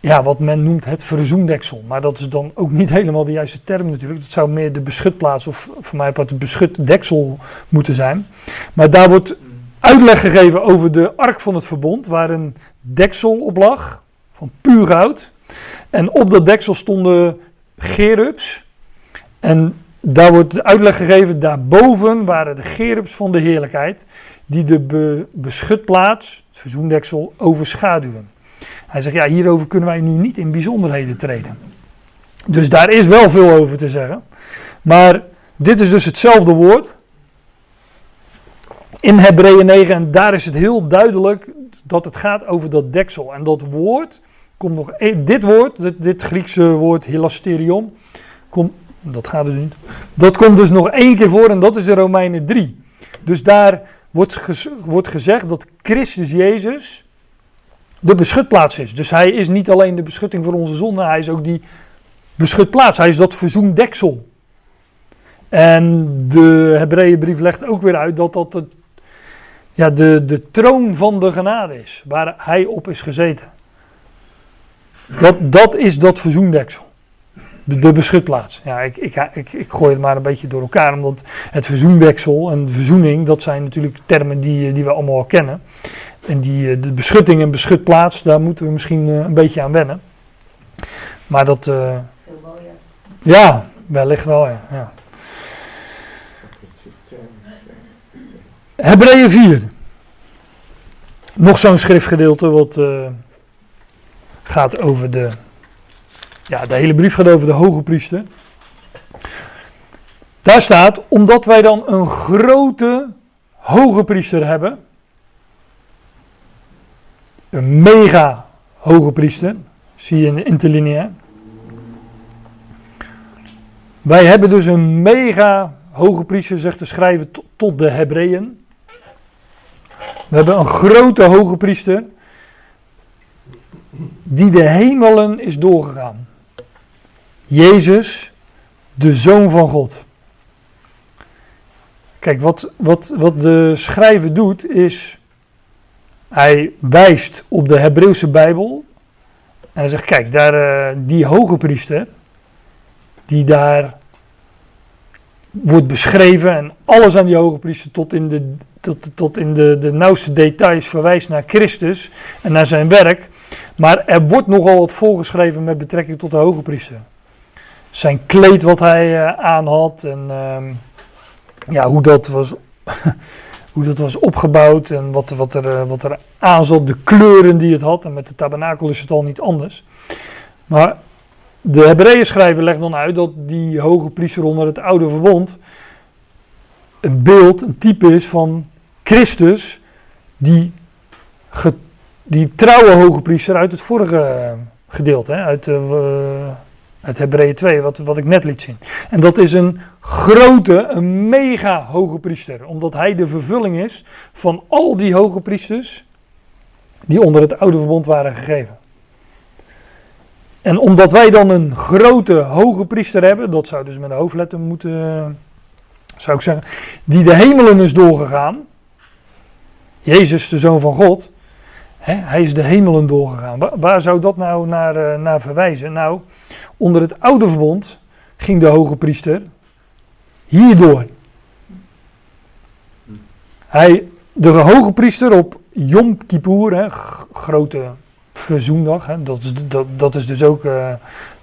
A: ja, wat men noemt het verzoendeksel. Maar dat is dan ook niet helemaal de juiste term natuurlijk. Dat zou meer de beschutplaats of voor mij de beschutdeksel moeten zijn. Maar daar wordt uitleg gegeven over de ark van het verbond, waar een deksel op lag van puur goud. En op dat deksel stonden gerubs. En daar wordt uitleg gegeven, daarboven waren de gerubs van de heerlijkheid, die de beschutplaats, verzoendeksel, overschaduwen. Hij zegt, ja, hierover kunnen wij nu niet in bijzonderheden treden. Dus daar is wel veel over te zeggen. Maar dit is dus hetzelfde woord. In Hebreeën 9, en daar is het heel duidelijk dat het gaat over dat deksel. En dat woord komt nog, e- dit woord, dit, dit Griekse woord hilasterion, komt, dat gaat dus niet. Dat komt dus nog één keer voor en dat is de Romeinen 3. Dus daar wordt, wordt gezegd dat Christus Jezus de beschutplaats is. Dus hij is niet alleen de beschutting voor onze zonde, hij is ook die beschutplaats. Hij is dat verzoendeksel. En de Hebreeënbrief legt ook weer uit dat dat het, ja, de, de troon van de genade is, waar hij op is gezeten. Dat, dat is dat verzoendeksel. De, de beschutplaats. Ja, ik, ik, ik, ik gooi het maar een beetje door elkaar, omdat het verzoendeksel en verzoening, dat zijn natuurlijk termen die, die we allemaal al kennen. En die, eh, de beschutting en beschutplaats, daar moeten we misschien eh, een beetje aan wennen. Maar dat. Uh, Veel mooier. Ja, wellicht wel, ja. ja. Hebreeën 4. Nog zo'n schriftgedeelte wat uh, gaat over de. Ja, de hele brief gaat over de hoge priester. Daar staat, omdat wij dan een grote hoge priester hebben. Een mega hoge priester. Zie je in de interlineair. Wij hebben dus een mega hoge priester, zegt de schrijver, tot de Hebreeën. We hebben een grote hoge priester die de hemelen is doorgegaan. Jezus, de Zoon van God. Kijk, wat, wat, wat de schrijver doet is, hij wijst op de Hebreeuwse Bijbel en hij zegt, kijk, daar, uh, die hoge priester, die daar wordt beschreven en alles aan die hoge priester tot in de, tot, tot in de, de nauwste details verwijst naar Christus en naar zijn werk. Maar er wordt nogal wat voorgeschreven met betrekking tot de hoge priester. Zijn kleed wat hij uh, aan had en uh, ja, hoe dat was, hoe dat was opgebouwd en wat, wat, er, uh, wat er aan zat, de kleuren die het had. En met de tabernakel is het al niet anders. Maar de Hebreeën schrijver legt dan uit dat die hoge priester onder het oude verbond een beeld, een type is van Christus, die, die trouwe hoge priester uit het vorige gedeelte, hè, uit, uh, uit Hebreeën 2, wat, wat ik net liet zien. En dat is een grote, een mega hoge priester, omdat hij de vervulling is van al die hoge priesters die onder het oude verbond waren gegeven. En omdat wij dan een grote, hoge priester hebben, dat zou dus met een hoofdletter moeten, zou ik zeggen, die de hemelen is doorgegaan. Jezus, de Zoon van God, hij is de hemelen doorgegaan. Waar, zou dat nou naar, uh, naar verwijzen? Nou, onder het oude verbond ging de hoge priester hierdoor. Hij, de hoge priester op Yom Kippur, grote verzoendag. Dat, is, dat, dat is dus ook uh,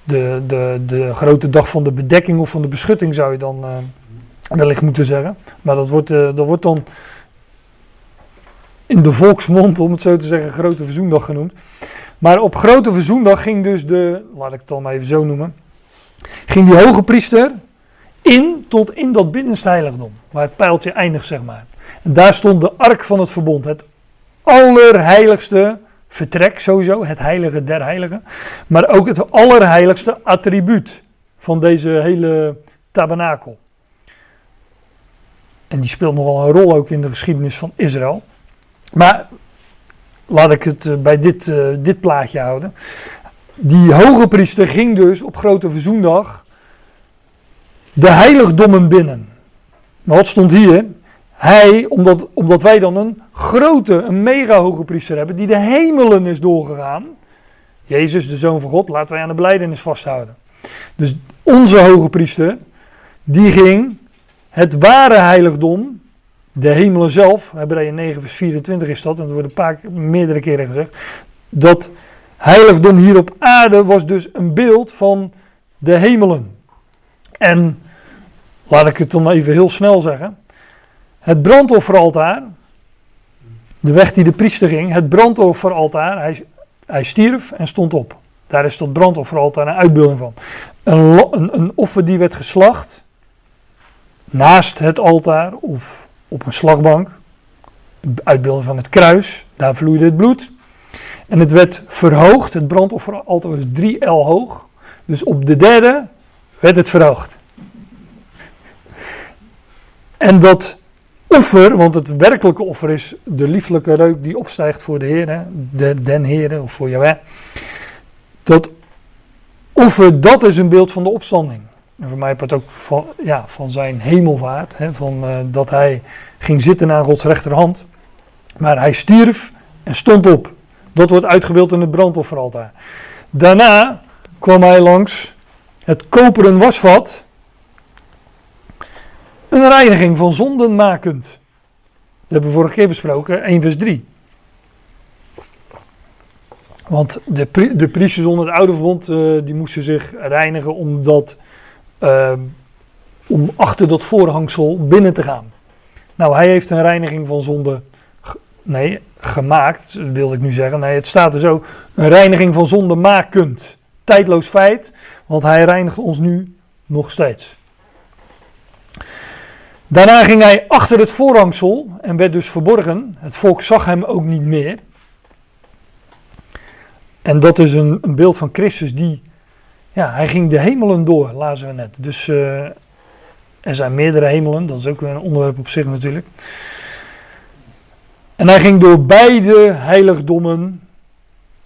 A: de, de, de grote dag van de bedekking of van de beschutting, zou je dan uh, wellicht moeten zeggen. Maar dat wordt, dat wordt dan in de volksmond, om het zo te zeggen, grote verzoendag genoemd. Maar op grote verzoendag ging dus de, laat ik het dan maar even zo noemen, ging die hoge priester in tot in dat binnenste heiligdom, waar het pijltje eindigt, zeg maar. En daar stond de ark van het verbond, het allerheiligste vertrek sowieso, het heilige der heiligen. Maar ook het allerheiligste attribuut van deze hele tabernakel. En die speelt nogal een rol ook in de geschiedenis van Israël. Maar laat ik het eh, bij dit, uh, dit plaatje houden. Die hoge priester ging dus op Grote Verzoendag de heiligdommen binnen. Maar wat stond hier? Hij, omdat, omdat wij dan een grote, een mega hoge priester hebben, die de hemelen is doorgegaan. Jezus, de Zoon van God, laten wij aan de beleidenis vasthouden. Dus onze hoge priester, die ging het ware heiligdom, de hemelen zelf, Hebreeën 9 vers 24 is dat, en dat wordt een paar, meerdere keren gezegd, dat heiligdom hier op aarde was dus een beeld van de hemelen. En, laat ik het dan even heel snel zeggen, het brandofferaltaar, de weg die de priester ging, het brandofferaltaar, hij, hij stierf en stond op. Daar is dat brandofferaltaar een uitbeelding van. Een, een, een offer die werd geslacht naast het altaar of op een slagbank. Een uitbeelding van het kruis, daar vloeide het bloed. En het werd verhoogd, het brandofferaltaar was 3 L hoog. Dus op de derde werd het verhoogd. En dat offer, want het werkelijke offer is de lieflijke reuk die opstijgt voor de Heer, de, den Heer of voor Jaweh. Dat offer, dat is een beeld van de opstanding. En voor mij het ook van, ja, van zijn hemelvaart, hè, van, uh, dat hij ging zitten aan Gods rechterhand. Maar hij stierf en stond op. Dat wordt uitgebeeld in het brandofferaltaar. Daarna kwam hij langs het koperen wasvat een reiniging van zonden makend. Dat hebben we vorige keer besproken, 1 vers 3. Want de, de priesters onder het oude verbond, uh, die moesten zich reinigen omdat, uh, om achter dat voorhangsel binnen te gaan. Nou, hij heeft een reiniging van zonde, nee, gemaakt, wil ik nu zeggen. Nee, het staat er zo, een reiniging van zonde makend. Tijdloos feit, want hij reinigt ons nu nog steeds. Daarna ging hij achter het voorhangsel en werd dus verborgen. Het volk zag hem ook niet meer. En dat is een beeld van Christus die, ja, hij ging de hemelen door, lazen we net. Dus uh, er zijn meerdere hemelen, dat is ook een onderwerp op zich natuurlijk. En hij ging door beide heiligdommen,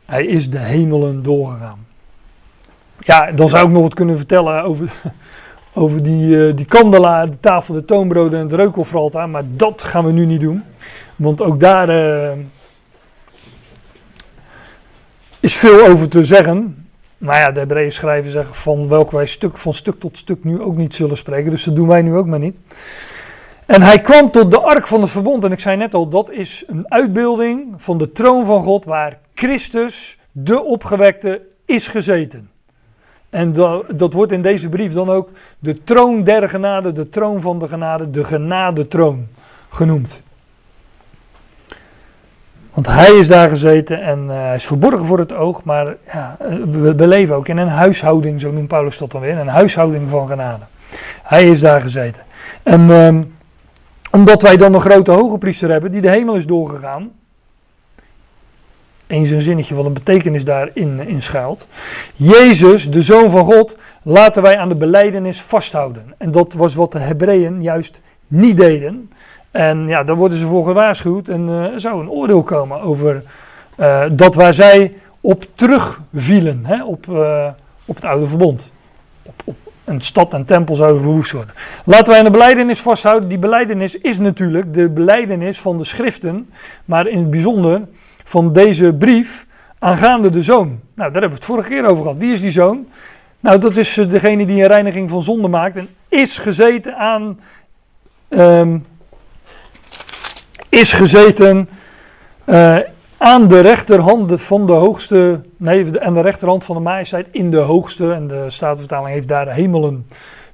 A: hij is de hemelen doorgegaan. Ja, dan zou ik nog wat kunnen vertellen over, over die, uh, die kandelaar, de tafel, de toonbroden en het reukelveraltaar. Maar dat gaan we nu niet doen. Want ook daar uh, is veel over te zeggen. Maar ja, de Hebreeën schrijven zeggen van welke wij stuk, van stuk tot stuk nu ook niet zullen spreken. Dus dat doen wij nu ook maar niet. En hij kwam tot de ark van het verbond. En ik zei net al, dat is een uitbeelding van de troon van God waar Christus, de opgewekte, is gezeten. En dat, dat, wordt in deze brief dan ook de troon der genade, de troon van de genade, de genadetroon genoemd. Want hij is daar gezeten en uh, hij is verborgen voor het oog, maar ja, we, we, leven ook in een huishouding, zo noemt Paulus dat dan weer, een huishouding van genade. Hij is daar gezeten. En uh, omdat wij dan een grote hoge priester hebben die de hemel is doorgegaan, eens een zinnetje wat een betekenis daarin in schuilt. Jezus, de Zoon van God, laten wij aan de beleidenis vasthouden. En dat was wat de Hebreeën juist niet deden. En ja, daar worden ze voor gewaarschuwd en uh, er zou een oordeel komen over uh, dat waar zij op terugvielen, hè, op, uh, op het oude verbond. Op, op een stad en tempel zouden verwoest worden. Laten wij aan de beleidenis vasthouden. Die beleidenis is natuurlijk de beleidenis van de schriften, maar in het bijzonder van deze brief aangaande de zoon. Nou, daar hebben we het vorige keer over gehad. Wie is die zoon? Nou, dat is degene die een reiniging van zonde maakt en is gezeten aan. Um, is gezeten uh, aan de rechterhand van de hoogste. Nee, en de rechterhand van de majesteit in de hoogste. En de Statenvertaling heeft daar hemelen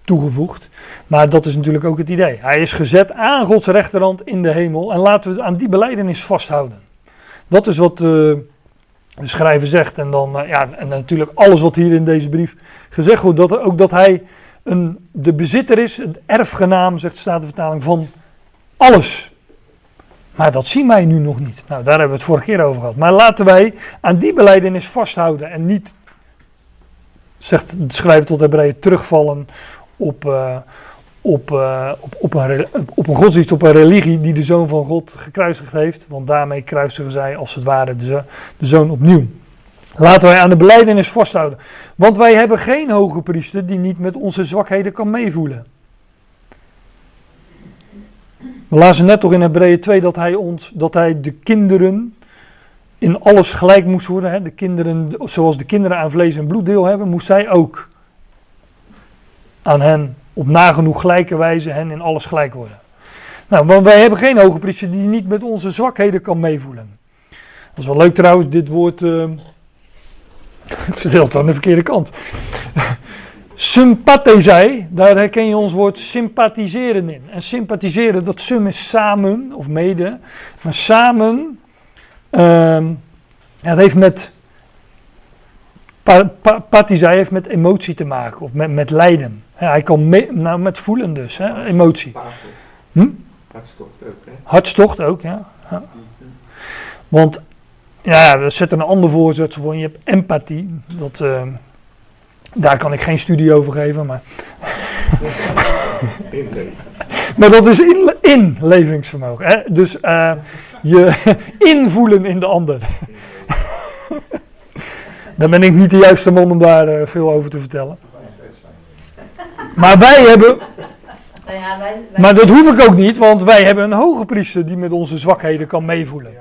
A: toegevoegd. Maar dat is natuurlijk ook het idee. Hij is gezet aan Gods rechterhand in de hemel. En laten we aan die beleidenis vasthouden. Dat is wat uh, de schrijver zegt. En dan, uh, ja, en natuurlijk alles wat hier in deze brief gezegd wordt. Dat, ook dat hij een, de bezitter is, het erfgenaam, zegt de Statenvertaling, van alles. Maar dat zien wij nu nog niet. Nou, daar hebben we het vorige keer over gehad. Maar laten wij aan die beleidenis vasthouden en niet, zegt de schrijver tot Hebreeën, terugvallen op, uh, op, uh, op, op, een, op een godsdienst, op een religie die de Zoon van God gekruisigd heeft. Want daarmee kruisigen zij als het ware de, de Zoon opnieuw. Laten wij aan de beleidenis vasthouden. Want wij hebben geen hoge priester die niet met onze zwakheden kan meevoelen. We lazen net toch in Hebreeën 2 dat hij, ons, dat hij de kinderen in alles gelijk moest worden. Hè? De kinderen, zoals de kinderen aan vlees en bloed deel hebben, moest hij ook aan hen op nagenoeg gelijke wijze hen in alles gelijk worden. Nou, want wij hebben geen hoge priester die niet met onze zwakheden kan meevoelen. Dat is wel leuk trouwens, dit woord. Uh, ik zit heel aan de verkeerde kant. Sympathizei, daar herken je ons woord sympathiseren in. En sympathiseren, dat sum is samen of mede. Maar samen, uh, het heeft met. Pa, heeft met emotie te maken of met, met lijden. Ja, hij kan me, nou, met voelen dus, hè, emotie. Hm? Hartstocht ook, hè? Hartstocht ook, ja. ja. Want, ja, er zit een ander woord voor. Je hebt empathie. Dat. Uh, daar kan ik geen studie over geven, maar. maar dat is in, inlevingsvermogen. Hè? Dus uh, je invoelen in de ander. daar ben ik niet de juiste man om daar uh, veel over te vertellen. Maar wij hebben. Nou ja, wij, wij maar dat hoef ik ook niet, want wij hebben een hoge priester die met onze zwakheden kan meevoelen.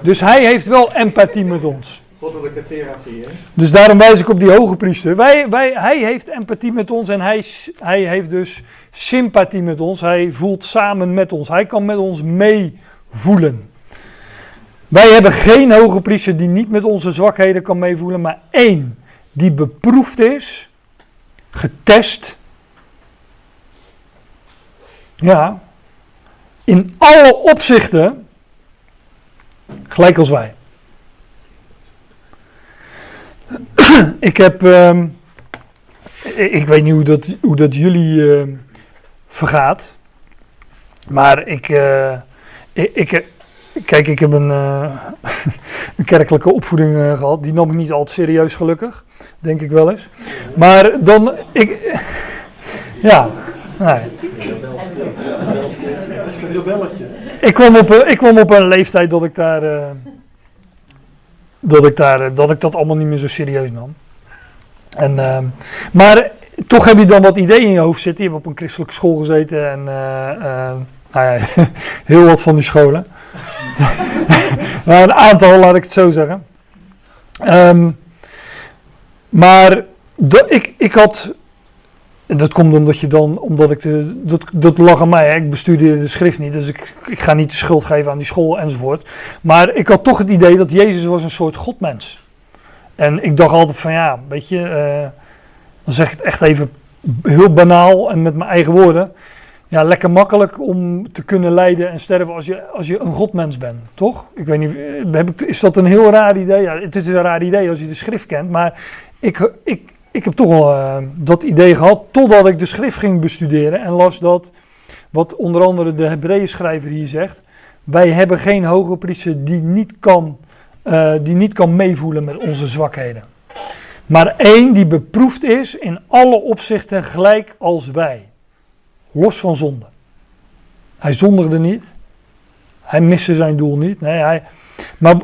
A: Dus hij heeft wel empathie met ons. Goddelijke therapie? Dus daarom wijs ik op die hoge priester. Wij, wij, hij heeft empathie met ons en hij, hij heeft dus sympathie met ons. Hij voelt samen met ons. Hij kan met ons meevoelen. Wij hebben geen hoge priester die niet met onze zwakheden kan meevoelen, maar één die beproefd is, getest. Ja, in alle opzichten, gelijk als wij. ik heb. Uh, ik weet niet hoe dat, hoe dat jullie uh, vergaat. Maar ik, uh, ik, ik, kijk, ik heb een, uh, een kerkelijke opvoeding gehad. Die nam ik niet altijd serieus, gelukkig. Denk ik wel eens. Maar dan, ik, ja, nee. Ik kwam, op, ik kwam op een leeftijd dat ik daar, dat ik daar, dat ik dat allemaal niet meer zo serieus nam. En, uh, maar toch heb je dan wat ideeën in je hoofd zitten. Je hebt op een christelijke school gezeten en uh, uh, nou ja, heel wat van die scholen. een aantal, laat ik het zo zeggen. Um, maar ik, ik had. En dat komt omdat je dan, omdat ik de, dat, dat lag aan mij. Hè. Ik bestudeerde de schrift niet, dus ik, ik ga niet de schuld geven aan die school enzovoort. Maar ik had toch het idee dat Jezus was een soort godmens. En ik dacht altijd van ja, weet je, uh, dan zeg ik het echt even heel banaal en met mijn eigen woorden. Ja, lekker makkelijk om te kunnen lijden en sterven als je, als je een godmens bent, toch? Ik weet niet, eh, is dat een heel raar idee? Ja, het is een raar idee als je de schrift kent, maar ik, ik, ik heb toch wel uh, dat idee gehad totdat ik de schrift ging bestuderen en las dat, wat onder andere de Hebreeën schrijver hier zegt, wij hebben geen hoge priester die niet kan, uh, die niet kan meevoelen met onze zwakheden. Maar één die beproefd is in alle opzichten gelijk als wij. Los van zonde. Hij zondigde niet. Hij miste zijn doel niet. Nee, hij, maar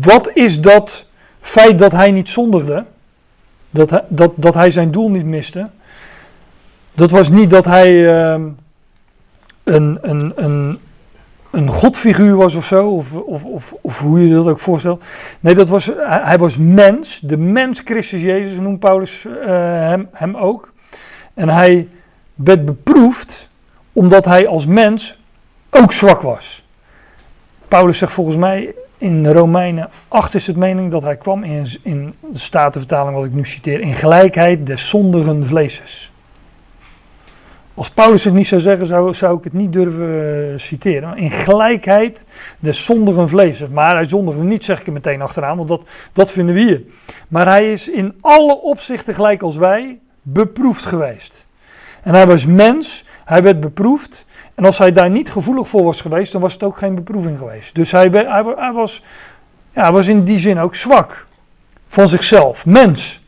A: wat is dat feit dat hij niet zondigde? Dat hij, dat, dat hij zijn doel niet miste? Dat was niet dat hij uh, een, een, een, een godfiguur was of zo, of, of, of, of, hoe je dat ook voorstelt. Nee, dat was, hij, was mens, de mens Christus Jezus noemt Paulus uh, hem, hem ook. En hij werd beproefd omdat hij als mens ook zwak was. Paulus zegt volgens mij in Romeinen 8 is het mening dat hij kwam in, in de statenvertaling wat ik nu citeer, in gelijkheid des zondigen vleeses. Als Paulus het niet zou zeggen, zou, zou ik het niet durven uh, citeren. In gelijkheid des zondigen vlees. Maar hij zondigde niet, zeg ik er meteen achteraan, want dat, dat vinden we hier. Maar hij is in alle opzichten gelijk als wij beproefd geweest. En hij was mens, hij werd beproefd. En als hij daar niet gevoelig voor was geweest, dan was het ook geen beproeving geweest. Dus hij, hij, was, ja, was in die zin ook zwak van zichzelf, mens.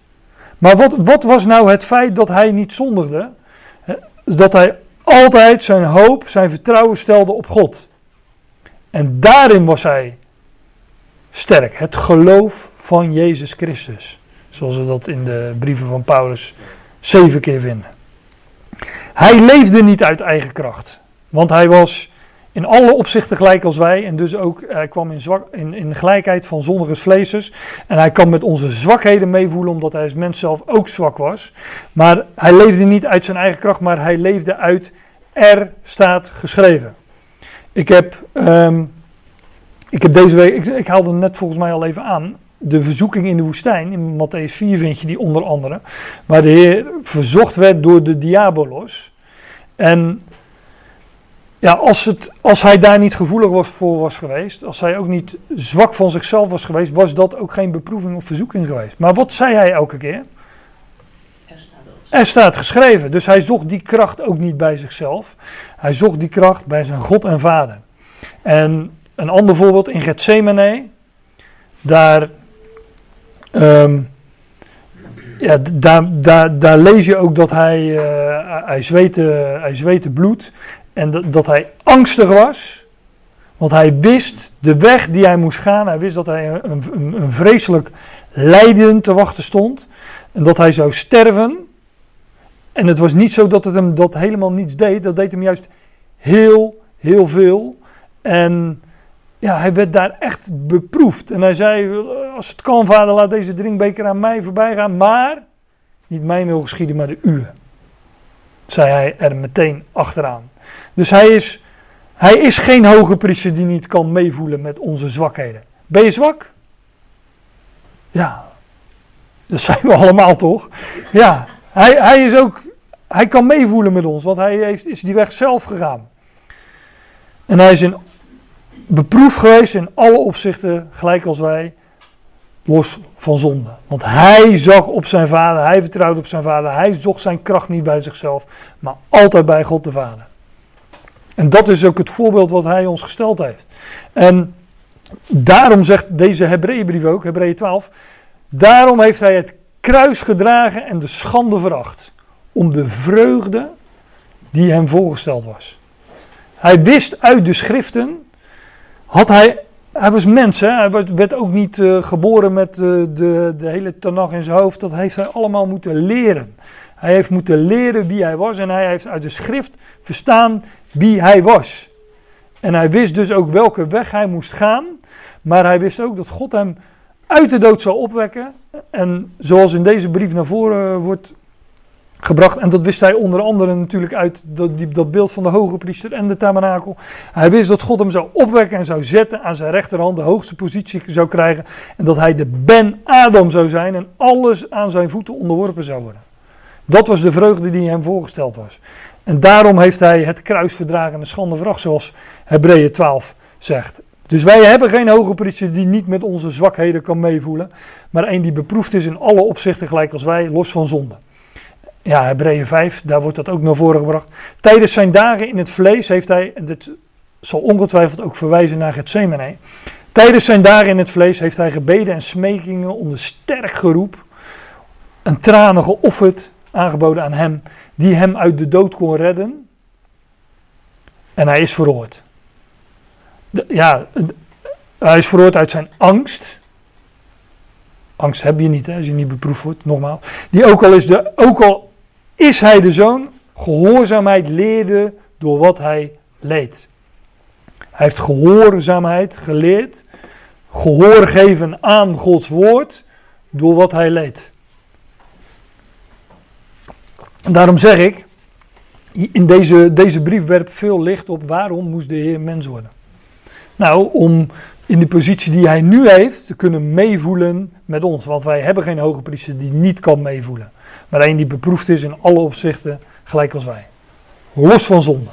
A: Maar wat, wat was nou het feit dat hij niet zondigde? dat hij altijd zijn hoop, zijn vertrouwen stelde op God. En daarin was hij sterk. Het geloof van Jezus Christus. Zoals we dat in de brieven van Paulus zeven keer vinden. Hij leefde niet uit eigen kracht. Want hij was in alle opzichten gelijk als wij. En dus ook, hij kwam in, in, gelijkheid van zondige vleesers. En hij kan met onze zwakheden meevoelen, omdat hij als mens zelf ook zwak was. Maar hij leefde niet uit zijn eigen kracht, maar hij leefde uit er staat geschreven. Ik heb, um, ik heb deze week, ik, ik haalde net volgens mij al even aan, de verzoeking in de woestijn, in Matthäus 4 vind je die onder andere, waar de Heer verzocht werd door de diabolos. En ja, als, het, als hij daar niet gevoelig was voor was geweest, als hij ook niet zwak van zichzelf was geweest, was dat ook geen beproeving of verzoeking geweest. Maar wat zei hij elke keer? Er staat geschreven. Dus hij zocht die kracht ook niet bij zichzelf. Hij zocht die kracht bij zijn God en Vader. En een ander voorbeeld in Gethsemane. Daar, um, ja, daar, daar, daar lees je ook dat hij, uh, hij, zweette, hij zweette bloed. En dat, hij angstig was. Want hij wist de weg die hij moest gaan. Hij wist dat hij een, een, een vreselijk lijden te wachten stond. En dat hij zou sterven. En het was niet zo dat het hem dat helemaal niets deed. Dat deed hem juist heel, heel veel. En ja, hij werd daar echt beproefd. En hij zei, als het kan vader, laat deze drinkbeker aan mij voorbij gaan. Maar, niet mijn wil geschieden, maar de uwe. Zei hij er meteen achteraan. Dus hij is, hij is geen hoge priester die niet kan meevoelen met onze zwakheden. Ben je zwak? Ja, dat zijn we allemaal toch? Ja, hij, hij is ook, hij kan meevoelen met ons, want hij heeft, is die weg zelf gegaan. En hij is in beproefd geweest in alle opzichten, gelijk als wij, los van zonde. Want hij zag op zijn vader, hij vertrouwde op zijn vader, hij zocht zijn kracht niet bij zichzelf, maar altijd bij God de Vader. En dat is ook het voorbeeld wat hij ons gesteld heeft. En daarom zegt deze Hebreeënbrief ook, Hebreeën 12, daarom heeft hij het kruis gedragen en de schande veracht. Om de vreugde die hem voorgesteld was. Hij wist uit de schriften, had hij, hij was mens, hè? hij werd ook niet uh, geboren met uh, de, de hele Tanach in zijn hoofd. Dat heeft hij allemaal moeten leren. Hij heeft moeten leren wie hij was en hij heeft uit de schrift verstaan wie hij was. En hij wist dus ook welke weg hij moest gaan, maar hij wist ook dat God hem uit de dood zou opwekken. En zoals in deze brief naar voren wordt gebracht. En dat wist hij onder andere natuurlijk uit dat, dat beeld van de hoge priester en de tabernakel. Hij wist dat God hem zou opwekken en zou zetten aan zijn rechterhand, de hoogste positie zou krijgen. En dat hij de Ben Adam zou zijn en alles aan zijn voeten onderworpen zou worden. Dat was de vreugde die hem voorgesteld was. En daarom heeft hij het kruis verdragen en de schande vracht, zoals Hebreeën 12 zegt. Dus wij hebben geen hoge priester die niet met onze zwakheden kan meevoelen, maar een die beproefd is in alle opzichten gelijk als wij, los van zonde. Ja, Hebreeën 5, daar wordt dat ook naar voren gebracht. Tijdens zijn dagen in het vlees heeft hij, en dit zal ongetwijfeld ook verwijzen naar Gethsemane. Tijdens zijn dagen in het vlees heeft hij gebeden en smekingen onder sterk geroep, een tranen geofferd, aangeboden aan hem, die hem uit de dood kon redden. En hij is verhoord. ja, hij is verhoord uit zijn angst. Angst heb je niet hè, als je niet beproefd wordt, nogmaals. Die ook al is de, ook al is hij de zoon, gehoorzaamheid leerde door wat hij leed. Hij heeft gehoorzaamheid geleerd, gehoor geven aan Gods woord door wat hij leed. Daarom zeg ik, in deze, deze brief werpt veel licht op waarom moest de Heer mens worden. Nou, om in de positie die hij nu heeft te kunnen meevoelen met ons. Want wij hebben geen hoge priester die niet kan meevoelen maar een die beproefd is in alle opzichten, gelijk als wij. Los van zonde.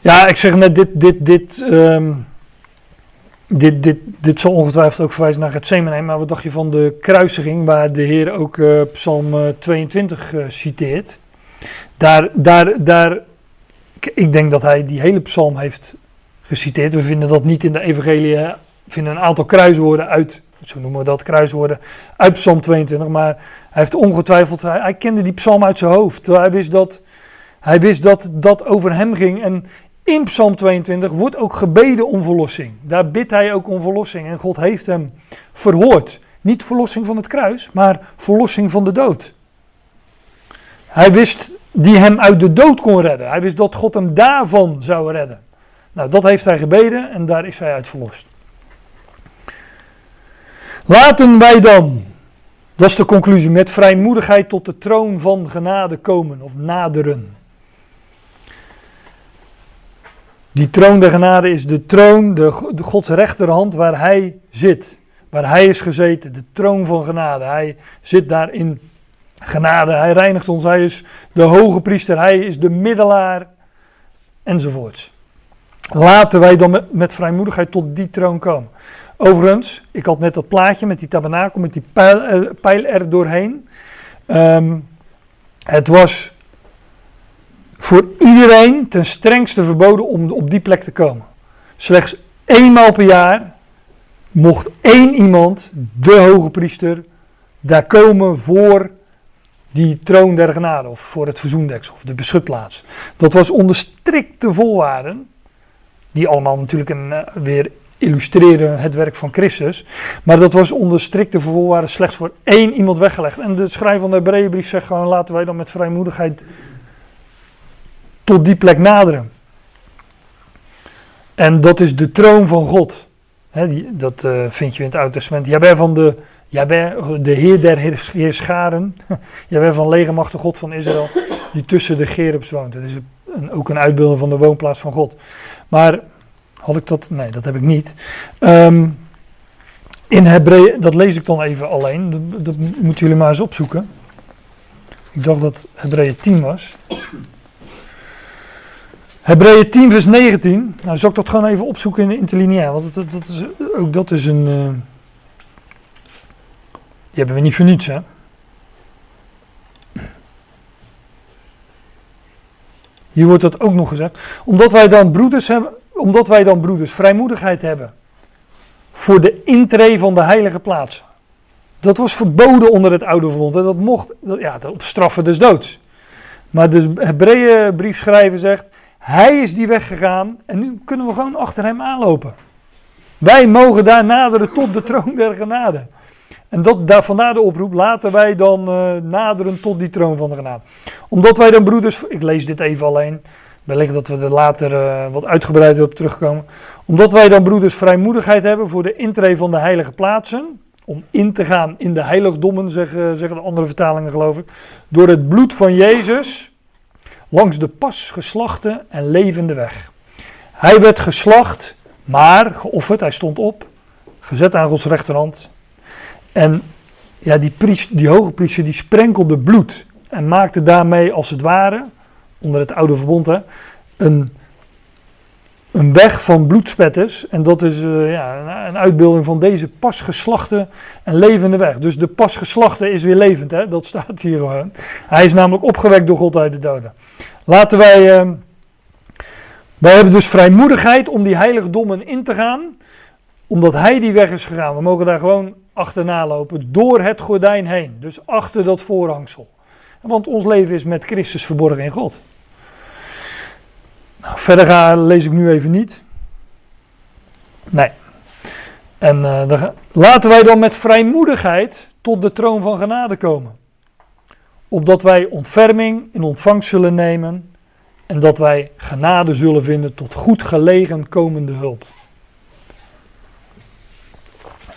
A: Ja, ik zeg net, dit, dit, dit, um, dit, dit, dit zal ongetwijfeld ook verwijzen naar het Semenheim. Maar wat dacht je van de kruisiging, waar de Heer ook uh, Psalm 22 uh, eh, citeert? Daar, daar, daar, ik denk dat hij die hele psalm heeft geciteerd. We vinden dat niet in de evangelie. We vinden een aantal kruiswoorden uit zo noemen we dat, kruiswoorden, uit Psalm 22. Maar hij heeft ongetwijfeld, hij, kende die psalm uit zijn hoofd. Hij wist dat hij wist dat dat over hem ging. En in Psalm 22 wordt ook gebeden om verlossing. Daar bidt hij ook om verlossing. En God heeft hem verhoord. Niet verlossing van het kruis, maar verlossing van de dood. Hij wist die hem uit de dood kon redden. Hij wist dat God hem daarvan zou redden. Nou, dat heeft hij gebeden en daar is hij uit verlost. Laten wij dan, dat is de conclusie, met vrijmoedigheid tot de troon van genade komen of naderen. Die troon der genade is de troon, de, Gods rechterhand waar hij zit. Waar hij is gezeten, de troon van genade. Hij zit daar in genade, hij reinigt ons, hij is de hoge priester, hij is de middelaar enzovoorts. Laten wij dan met, met vrijmoedigheid tot die troon komen. Overigens, ik had net dat plaatje met die tabernakel, met die pijl, eh, pijl er doorheen. Ehm, het was voor iedereen ten strengste verboden om op die plek te komen. Slechts eenmaal per jaar mocht één iemand, de hoge priester, daar komen voor die troon der genade of voor het verzoendeksel of de beschutplaats. Dat was onder strikte voorwaarden, die allemaal natuurlijk een, uh, weer illustreren het werk van Christus. Maar dat was onder strikte voorwaarden slechts voor één iemand weggelegd. En de schrijver van de Hebreeënbrief zegt gewoon: laten wij dan met vrijmoedigheid tot die plek naderen. En dat is de troon van God. dat uh, vind je in het Oude Testament. Jabber van de, Jabber, de Heer der Heerscharen. Jabber van legermachtig God van Israël. Die tussen de Gerubs woont. Dat is een, ook een uitbeelding van de woonplaats van God. Maar had ik dat? Nee, dat heb ik niet. Um, in Hebreeën, dat lees ik dan even alleen. Dat, dat, moeten jullie maar eens opzoeken. Ik dacht dat Hebreeën 10 was. Hebreeën 10 vers 19. Nou, zal ik dat gewoon even opzoeken in de interlineair. Want dat, dat, is, ook dat is een... Uh, die hebben we niet voor niets, hè. Hier wordt dat ook nog gezegd. Omdat wij dan broeders hebben, omdat wij dan broeders vrijmoedigheid hebben voor de intree van de heilige plaats. Dat was verboden onder het oude verbond. En dat mocht, ja, op straffen des doods. Maar de Hebreeënbriefschrijver zegt, hij is die weggegaan en nu kunnen we gewoon achter hem aanlopen. Wij mogen daar naderen tot de troon der genade. En dat, daar, vandaar de oproep, laten wij dan uh, naderen tot die troon van de genade. Omdat wij dan broeders, ik lees dit even alleen, wellicht dat we er later uh, wat uitgebreider op terugkomen. Omdat wij dan broeders vrijmoedigheid hebben voor de intree van de heilige plaatsen. Om in te gaan in de heiligdommen, zeggen de andere vertalingen geloof ik. Door het bloed van Jezus, langs de pas geslachte en levende weg. Hij werd geslacht, maar geofferd, hij stond op, gezet aan Gods rechterhand. En ja, die, priest, die hoge priester die sprenkelde bloed en maakte daarmee als het ware, onder het oude verbond, hè, een, een weg van bloedspetters. En dat is uh, ja, een uitbeelding van deze pasgeslachte en levende weg. Dus de pasgeslachte is weer levend, hè? dat staat hier gewoon. Hij is namelijk opgewekt door God uit de doden. Laten wij. Uh, wij hebben dus vrijmoedigheid om die heiligdommen in te gaan, omdat hij die weg is gegaan. We mogen daar gewoon achterna lopen, door het gordijn heen. Dus achter dat voorhangsel. Want ons leven is met Christus verborgen in God. Nou, verder ga, lees ik nu even niet. Nee. En uh, laten wij dan met vrijmoedigheid tot de troon van genade komen. Opdat wij ontferming in ontvangst zullen nemen en dat wij genade zullen vinden tot goed gelegen komende hulp.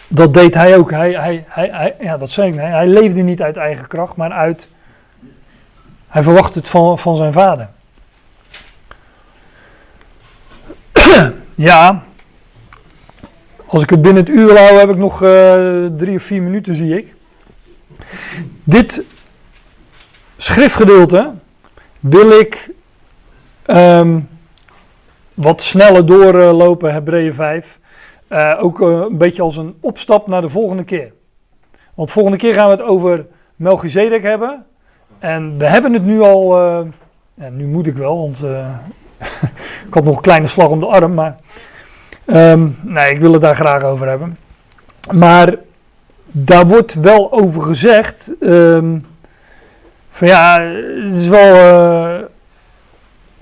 A: Dat deed hij ook. Hij, hij, hij, ja, dat zei ik. Hij, hij leefde niet uit eigen kracht, maar uit. Hij verwacht het van, van zijn vader. Ja. Als ik het binnen het uur hou, heb ik nog uh, drie of vier minuten, zie ik. Dit schriftgedeelte wil ik um, wat sneller doorlopen, Hebreeën 5. Uh, ook uh, een beetje als een opstap naar de volgende keer. Want volgende keer gaan we het over Melchizedek hebben. En we hebben het nu al. Uh, nu moet ik wel, want ik had nog een kleine slag om de arm. Maar um, nee, ik wil het daar graag over hebben. Maar daar wordt wel over gezegd. Um, van ja, het is wel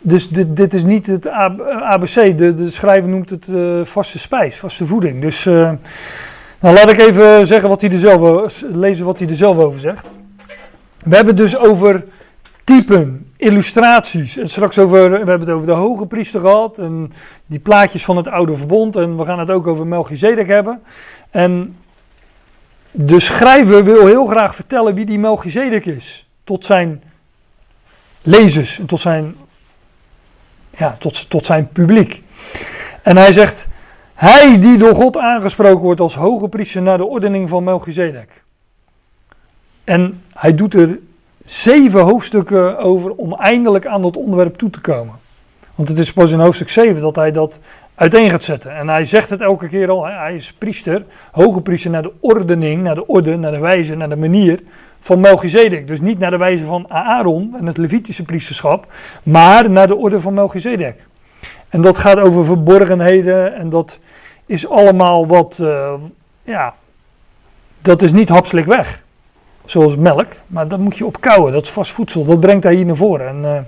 A: dus dit, dit is niet het ABC. De, de schrijver noemt het uh, vaste spijs, vaste voeding. Dus uh, nou laat ik even zeggen wat hij er zelf, lezen wat hij er zelf over zegt. We hebben dus over typen, illustraties. En straks over, we hebben het over de hoge priester gehad. En die plaatjes van het oude verbond. En we gaan het ook over Melchizedek hebben. En de schrijver wil heel graag vertellen wie die Melchizedek is. Tot zijn lezers en tot zijn ja, tot, tot zijn publiek. En hij zegt, hij die door God aangesproken wordt als hoge priester naar de ordening van Melchizedek. En hij doet er zeven hoofdstukken over om eindelijk aan dat onderwerp toe te komen. Want het is pas in hoofdstuk 7 dat hij dat uiteen gaat zetten. En hij zegt het elke keer al, hij is priester, hoge priester naar de ordening, naar de orde, naar de wijze, naar de manier van Melchizedek. Dus niet naar de wijze van Aaron en het Levitische priesterschap, maar naar de orde van Melchizedek. En dat gaat over verborgenheden en dat is allemaal wat, uh, ja, dat is niet hapselijk weg. Zoals melk, maar dat moet je opkouwen, dat is vast voedsel, dat brengt hij hier naar voren. En, uh,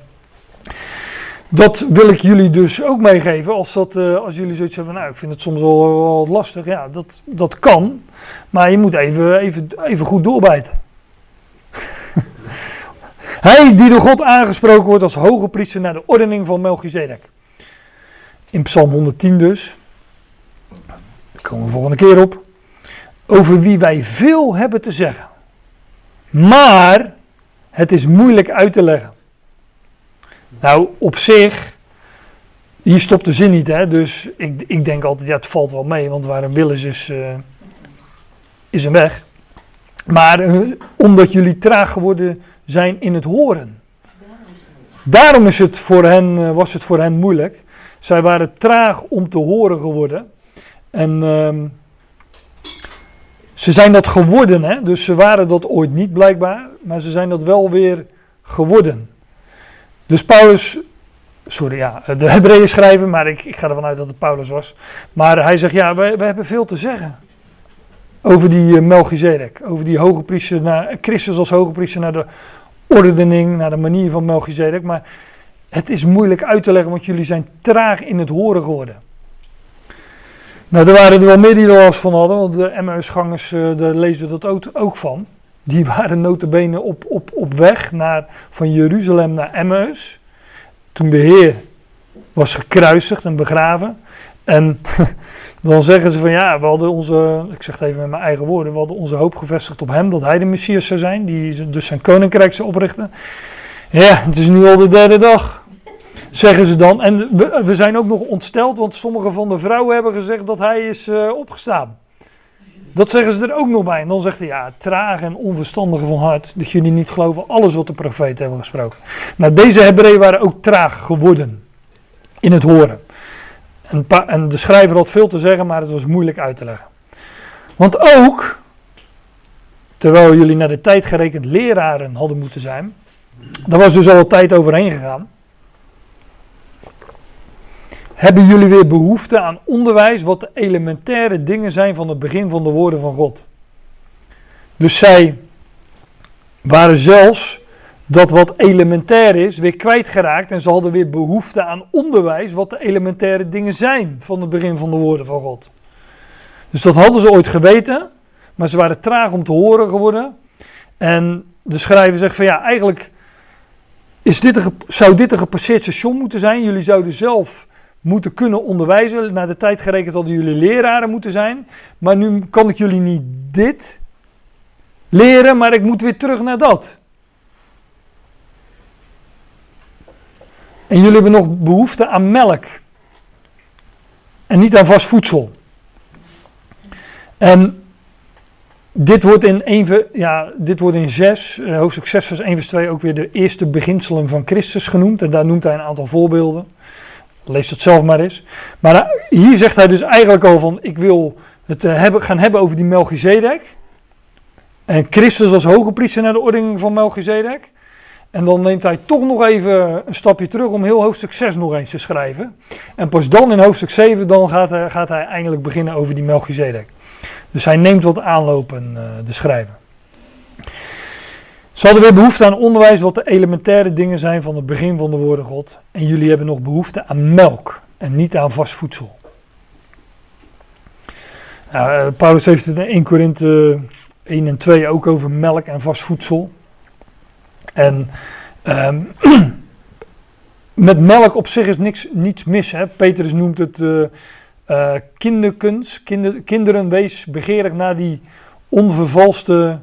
A: dat wil ik jullie dus ook meegeven. Als, dat, uh, als jullie zoiets hebben van, nou, ik vind het soms wel, wel lastig. Ja, dat, dat kan. Maar je moet even, even, even goed doorbijten. Hij die door God aangesproken wordt als hoge priester naar de ordening van Melchizedek. In Psalm 110 dus. Daar komen we volgende keer op. Over wie wij veel hebben te zeggen. Maar het is moeilijk uit te leggen. Nou, op zich, hier stopt de zin niet, hè? dus ik, ik denk altijd, ja, het valt wel mee, want waar een wil is, is, uh, is een weg. Maar uh, omdat jullie traag geworden zijn in het horen. Daarom is het voor hen, uh, was het voor hen moeilijk. Zij waren traag om te horen geworden. En uh, ze zijn dat geworden, hè? dus ze waren dat ooit niet blijkbaar, maar ze zijn dat wel weer geworden. Dus Paulus sorry, ja, de Hebreeën schrijven, maar ik, ik ga ervan uit dat het Paulus was. Maar hij zegt, ja, we, we hebben veel te zeggen over die uh, Melchizedek. Over die hoge priester, naar, Christus als hoge priester naar de ordening, naar de manier van Melchizedek. Maar het is moeilijk uit te leggen, want jullie zijn traag in het horen geworden. Nou, er waren er wel meer die er last van hadden, want de Emmausgangers, uh, daar lezen dat ook, ook van. Die waren notabene op, op, op weg naar, van Jeruzalem naar Emmaus. Toen de Heer was gekruisigd en begraven. En dan zeggen ze van ja, we hadden onze, ik zeg het even met mijn eigen woorden, we hadden onze hoop gevestigd op hem, dat hij de Messias zou zijn, die dus zijn koninkrijk zou oprichten. Ja, het is nu al de derde dag, zeggen ze dan. En we, we zijn ook nog ontsteld, want sommige van de vrouwen hebben gezegd dat hij is uh, opgestaan. Dat zeggen ze er ook nog bij. En dan zegt hij, ja, traag en onverstandige van hart, dat jullie niet geloven alles wat de profeten hebben gesproken. Nou, deze Hebreeën waren ook traag geworden in het horen. En, en de schrijver had veel te zeggen, maar het was moeilijk uit te leggen. Want ook, terwijl jullie naar de tijd gerekend leraren hadden moeten zijn, daar was dus al tijd overheen gegaan. Hebben jullie weer behoefte aan onderwijs wat de elementaire dingen zijn van het begin van de woorden van God? Dus zij waren zelfs dat wat elementair is weer kwijtgeraakt en ze hadden weer behoefte aan onderwijs wat de elementaire dingen zijn van het begin van de woorden van God. Dus dat hadden ze ooit geweten, maar ze waren traag om te horen geworden. En de schrijver zegt van ja, eigenlijk is dit een, zou dit een gepasseerd station moeten zijn. Jullie zouden zelf moeten kunnen onderwijzen. Naar de tijd gerekend hadden jullie leraren moeten zijn. Maar nu kan ik jullie niet dit leren, maar ik moet weer terug naar dat. En jullie hebben nog behoefte aan melk. En niet aan vast voedsel. En dit wordt in, 1, ja, dit wordt in 6, eh, hoofdstuk 6 vers 1 vers 2 ook weer de eerste beginselen van Christus genoemd. En daar noemt hij een aantal voorbeelden. Lees het zelf maar eens. Maar eh, hier zegt hij dus eigenlijk al van, ik wil het eh, gaan hebben over die Melchizedek. En Christus als hoge priester naar de ordening van Melchizedek. En dan neemt hij toch nog even een stapje terug om heel hoofdstuk 6 nog eens te schrijven. En pas dan in hoofdstuk 7 dan gaat, hij, gaat hij eindelijk beginnen over die Melchizedek. Dus hij neemt wat aanlopen, de schrijver. Ze hadden weer behoefte aan onderwijs wat de elementaire dingen zijn van het begin van de woorden God. En jullie hebben nog behoefte aan melk en niet aan vast voedsel. Nou, Paulus heeft het in 1 Korinthe 1 en 2 ook over melk en vast voedsel. En um, met melk op zich is niks, niets mis. Hè? Petrus noemt het uh, uh, kinderkunst. Kinder, kinderen, wees begeerig naar die onvervalste,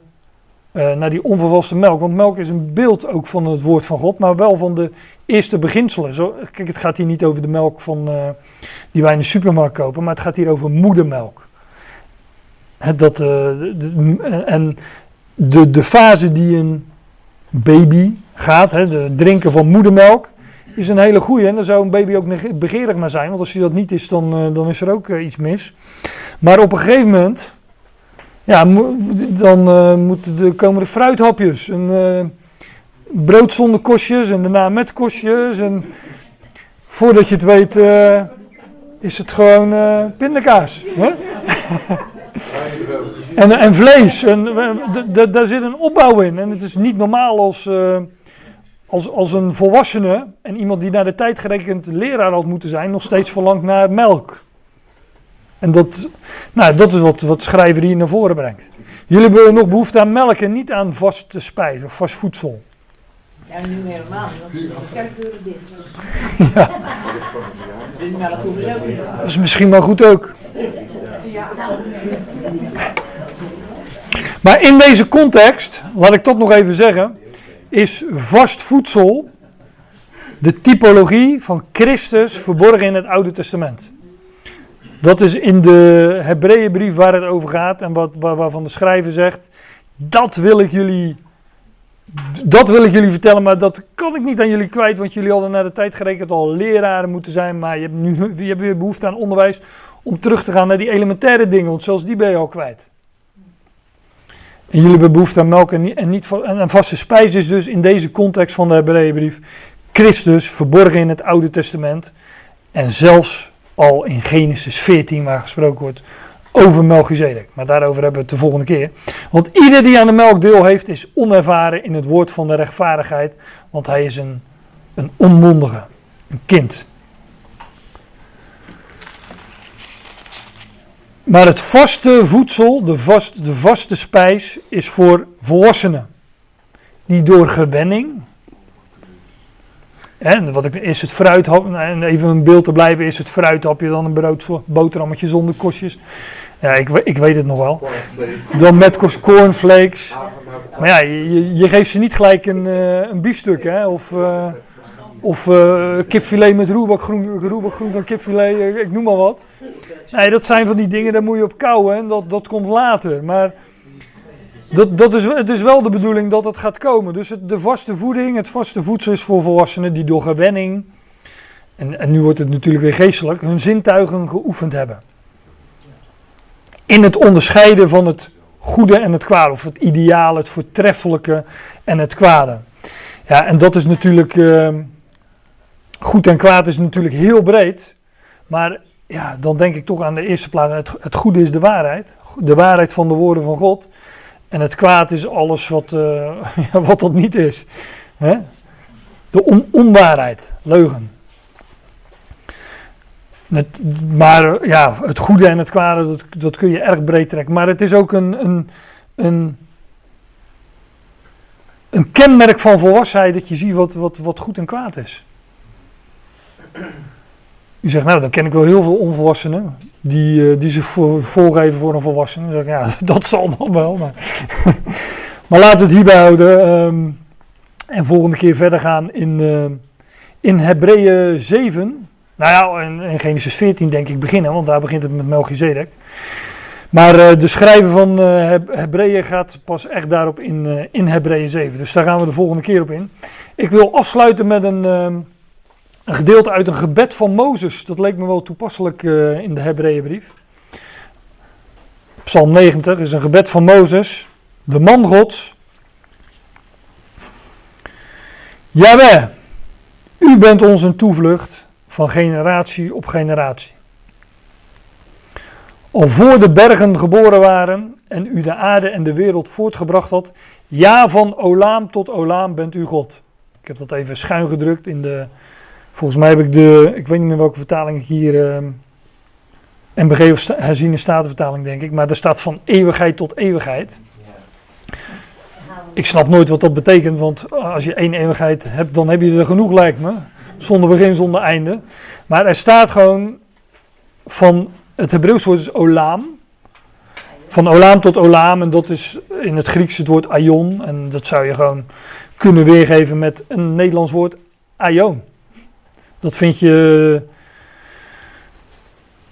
A: uh, naar die onvervalste melk. Want melk is een beeld ook van het woord van God, maar wel van de eerste beginselen. Zo, kijk, het gaat hier niet over de melk van, die wij in de supermarkt kopen, maar het gaat hier over moedermelk. He, dat, de, en de, de fase die een baby gaat, hè, de drinken van moedermelk, is een hele goede. En daar zou een baby ook begeerig naar zijn, want als hij dat niet is, dan, dan is er ook iets mis. Maar op een gegeven moment, ja, dan uh, moeten de, komen de fruithapjes. Een brood zonder kostjes en daarna met kostjes. En voordat je het weet, is het gewoon pindakaas. En, en vlees. En, daar zit een opbouw in. En het is niet normaal als, als, als een volwassene en iemand die naar de tijd gerekend leraar had moeten zijn, nog steeds verlangt naar melk. En dat, nou, dat is wat, wat schrijver hier naar voren brengt. Jullie hebben nog behoefte aan melk en niet aan vaste spijs of vast voedsel.
B: Ja, nu helemaal want de dicht. Ja. Dus.
A: Dat is misschien wel goed ook. Maar in deze context, laat ik dat nog even zeggen, is vast voedsel de typologie van Christus verborgen in het Oude Testament. Dat is in de Hebreeënbrief waar het over gaat en wat, waar, waarvan de schrijver zegt, dat wil ik jullie dat wil ik jullie vertellen, maar dat kan ik niet aan jullie kwijt, want jullie hadden naar de tijd gerekend al leraren moeten zijn, maar je hebt nu je hebt weer behoefte aan onderwijs om terug te gaan naar die elementaire dingen, want zelfs die ben je al kwijt. En jullie hebben behoefte aan melk en, niet, en, niet, en vaste spijs is dus in deze context van de Hebreeënbrief Christus, verborgen in het Oude Testament. En zelfs al in Genesis 14, waar gesproken wordt over Melchizedek. Maar daarover hebben we het de volgende keer. Want ieder die aan de melk deel heeft, is onervaren in het woord van de rechtvaardigheid. Want hij is een, een onmondige, een kind. Maar het vaste voedsel, de, vast, de vaste spijs, is voor volwassenen. Die door gewenning. En wat ik, is het fruithap, en even een beeld te blijven, is het fruithapje dan een brood, boterhammetje zonder kostjes. Ja, ik, ik weet het nog wel. Dan met cornflakes. Maar ja, je, je geeft ze niet gelijk een, uh, een biefstuk, hè? Of, uh, of uh, kipfilet met roerbakgroen, roerbakgroen en kipfilet, ik noem maar wat. Nee, dat zijn van die dingen, daar moet je op kouwen en dat, dat komt later. Maar dat, dat is, het is wel de bedoeling dat het gaat komen. Dus de vaste voeding, het vaste voedsel is voor volwassenen die door gewenning, en, en nu wordt het natuurlijk weer geestelijk, hun zintuigen geoefend hebben. In het onderscheiden van het goede en het kwade, of het ideale, het voortreffelijke en het kwade. Ja, en dat is natuurlijk, uh, goed en kwaad is natuurlijk heel breed, maar ja, dan denk ik toch aan de eerste plaats, het, het goede is de waarheid, de waarheid van de woorden van God. En het kwaad is alles wat, uh, wat dat niet is. Hè? De on onwaarheid, leugen. Het, maar ja, het goede en het kwade, dat, dat kun je erg breed trekken. Maar het is ook een, een, een, een kenmerk van volwassenheid dat je ziet wat, wat, wat goed en kwaad is. U zegt, nou, dan ken ik wel heel veel onvolwassenen die, uh, die zich voor, voorgeven voor een volwassene. Dan zeg ik, ja, dat zal nog wel. Maar, maar laten we het hierbij houden. Um, en volgende keer verder gaan in, uh, in Hebreeën 7. Nou ja, in, Genesis 14 denk ik beginnen, want daar begint het met Melchizedek. Maar uh, de schrijver van uh, Hebreeën gaat pas echt daarop in, uh, in Hebreeën 7. Dus daar gaan we de volgende keer op in. Ik wil afsluiten met een, ehm, een gedeelte uit een gebed van Mozes. Dat leek me wel toepasselijk uh, in de Hebreeënbrief. Psalm 90 is een gebed van Mozes, de man Gods. Jawel, u bent ons een toevlucht van generatie op generatie. Al voor de bergen geboren waren en u de aarde en de wereld voortgebracht had, ja, van Olaam tot Olaam bent u God. Ik heb dat even schuin gedrukt in de Volgens mij heb ik de, ik weet niet meer welke vertaling ik hier, uh, ehm, MBG of herziene statenvertaling denk ik, maar er staat van eeuwigheid tot eeuwigheid. Ik snap nooit wat dat betekent, want als je één eeuwigheid hebt, dan heb je er genoeg lijkt me. Zonder begin, zonder einde. Maar er staat gewoon van, het Hebreeuws woord is olam. Van olam tot olam, en dat is in het Grieks het woord aion. En dat zou je gewoon kunnen weergeven met een Nederlands woord aion. Dat vind je.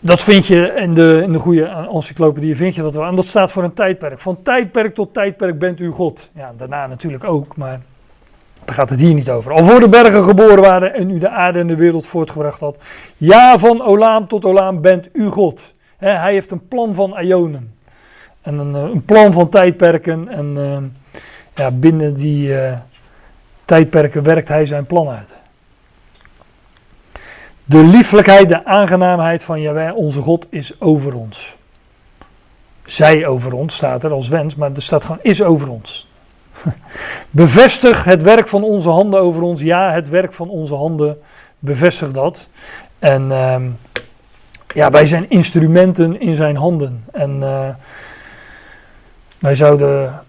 A: Dat vind je in de, in de goede encyclopedie, vind je dat wel. En dat staat voor een tijdperk. Van tijdperk tot tijdperk bent u God. Ja, daarna natuurlijk ook, maar daar gaat het hier niet over. Al voor de bergen geboren waren en u de aarde en de wereld voortgebracht had. Ja, van Olaam tot Olaam bent u God. hij heeft een plan van Ionen. En een, eh, een plan van tijdperken. En uh, ja, binnen die uh, tijdperken werkt hij zijn plan uit. De lieflijkheid, de aangenaamheid van Jaweh, onze God, is over ons. Zij over ons staat er als wens, maar er staat gewoon is over ons. Bevestig het werk van onze handen over ons. Ja, het werk van onze handen, bevestig dat. En uh, ja, wij zijn instrumenten in zijn handen. En uh, wij zouden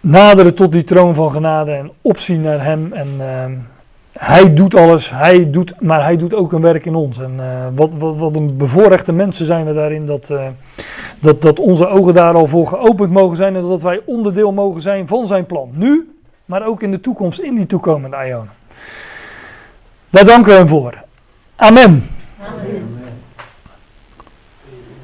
A: naderen tot die troon van genade en opzien naar hem. En uh, hij doet alles, hij doet, maar hij doet ook een werk in ons. En uh, wat, wat, wat, een bevoorrechte mensen zijn we daarin, dat, uh, dat, dat onze ogen daar al voor geopend mogen zijn en dat wij onderdeel mogen zijn van zijn plan. Nu, maar ook in de toekomst, in die toekomende Ionen. Daar danken we hem voor. Amen.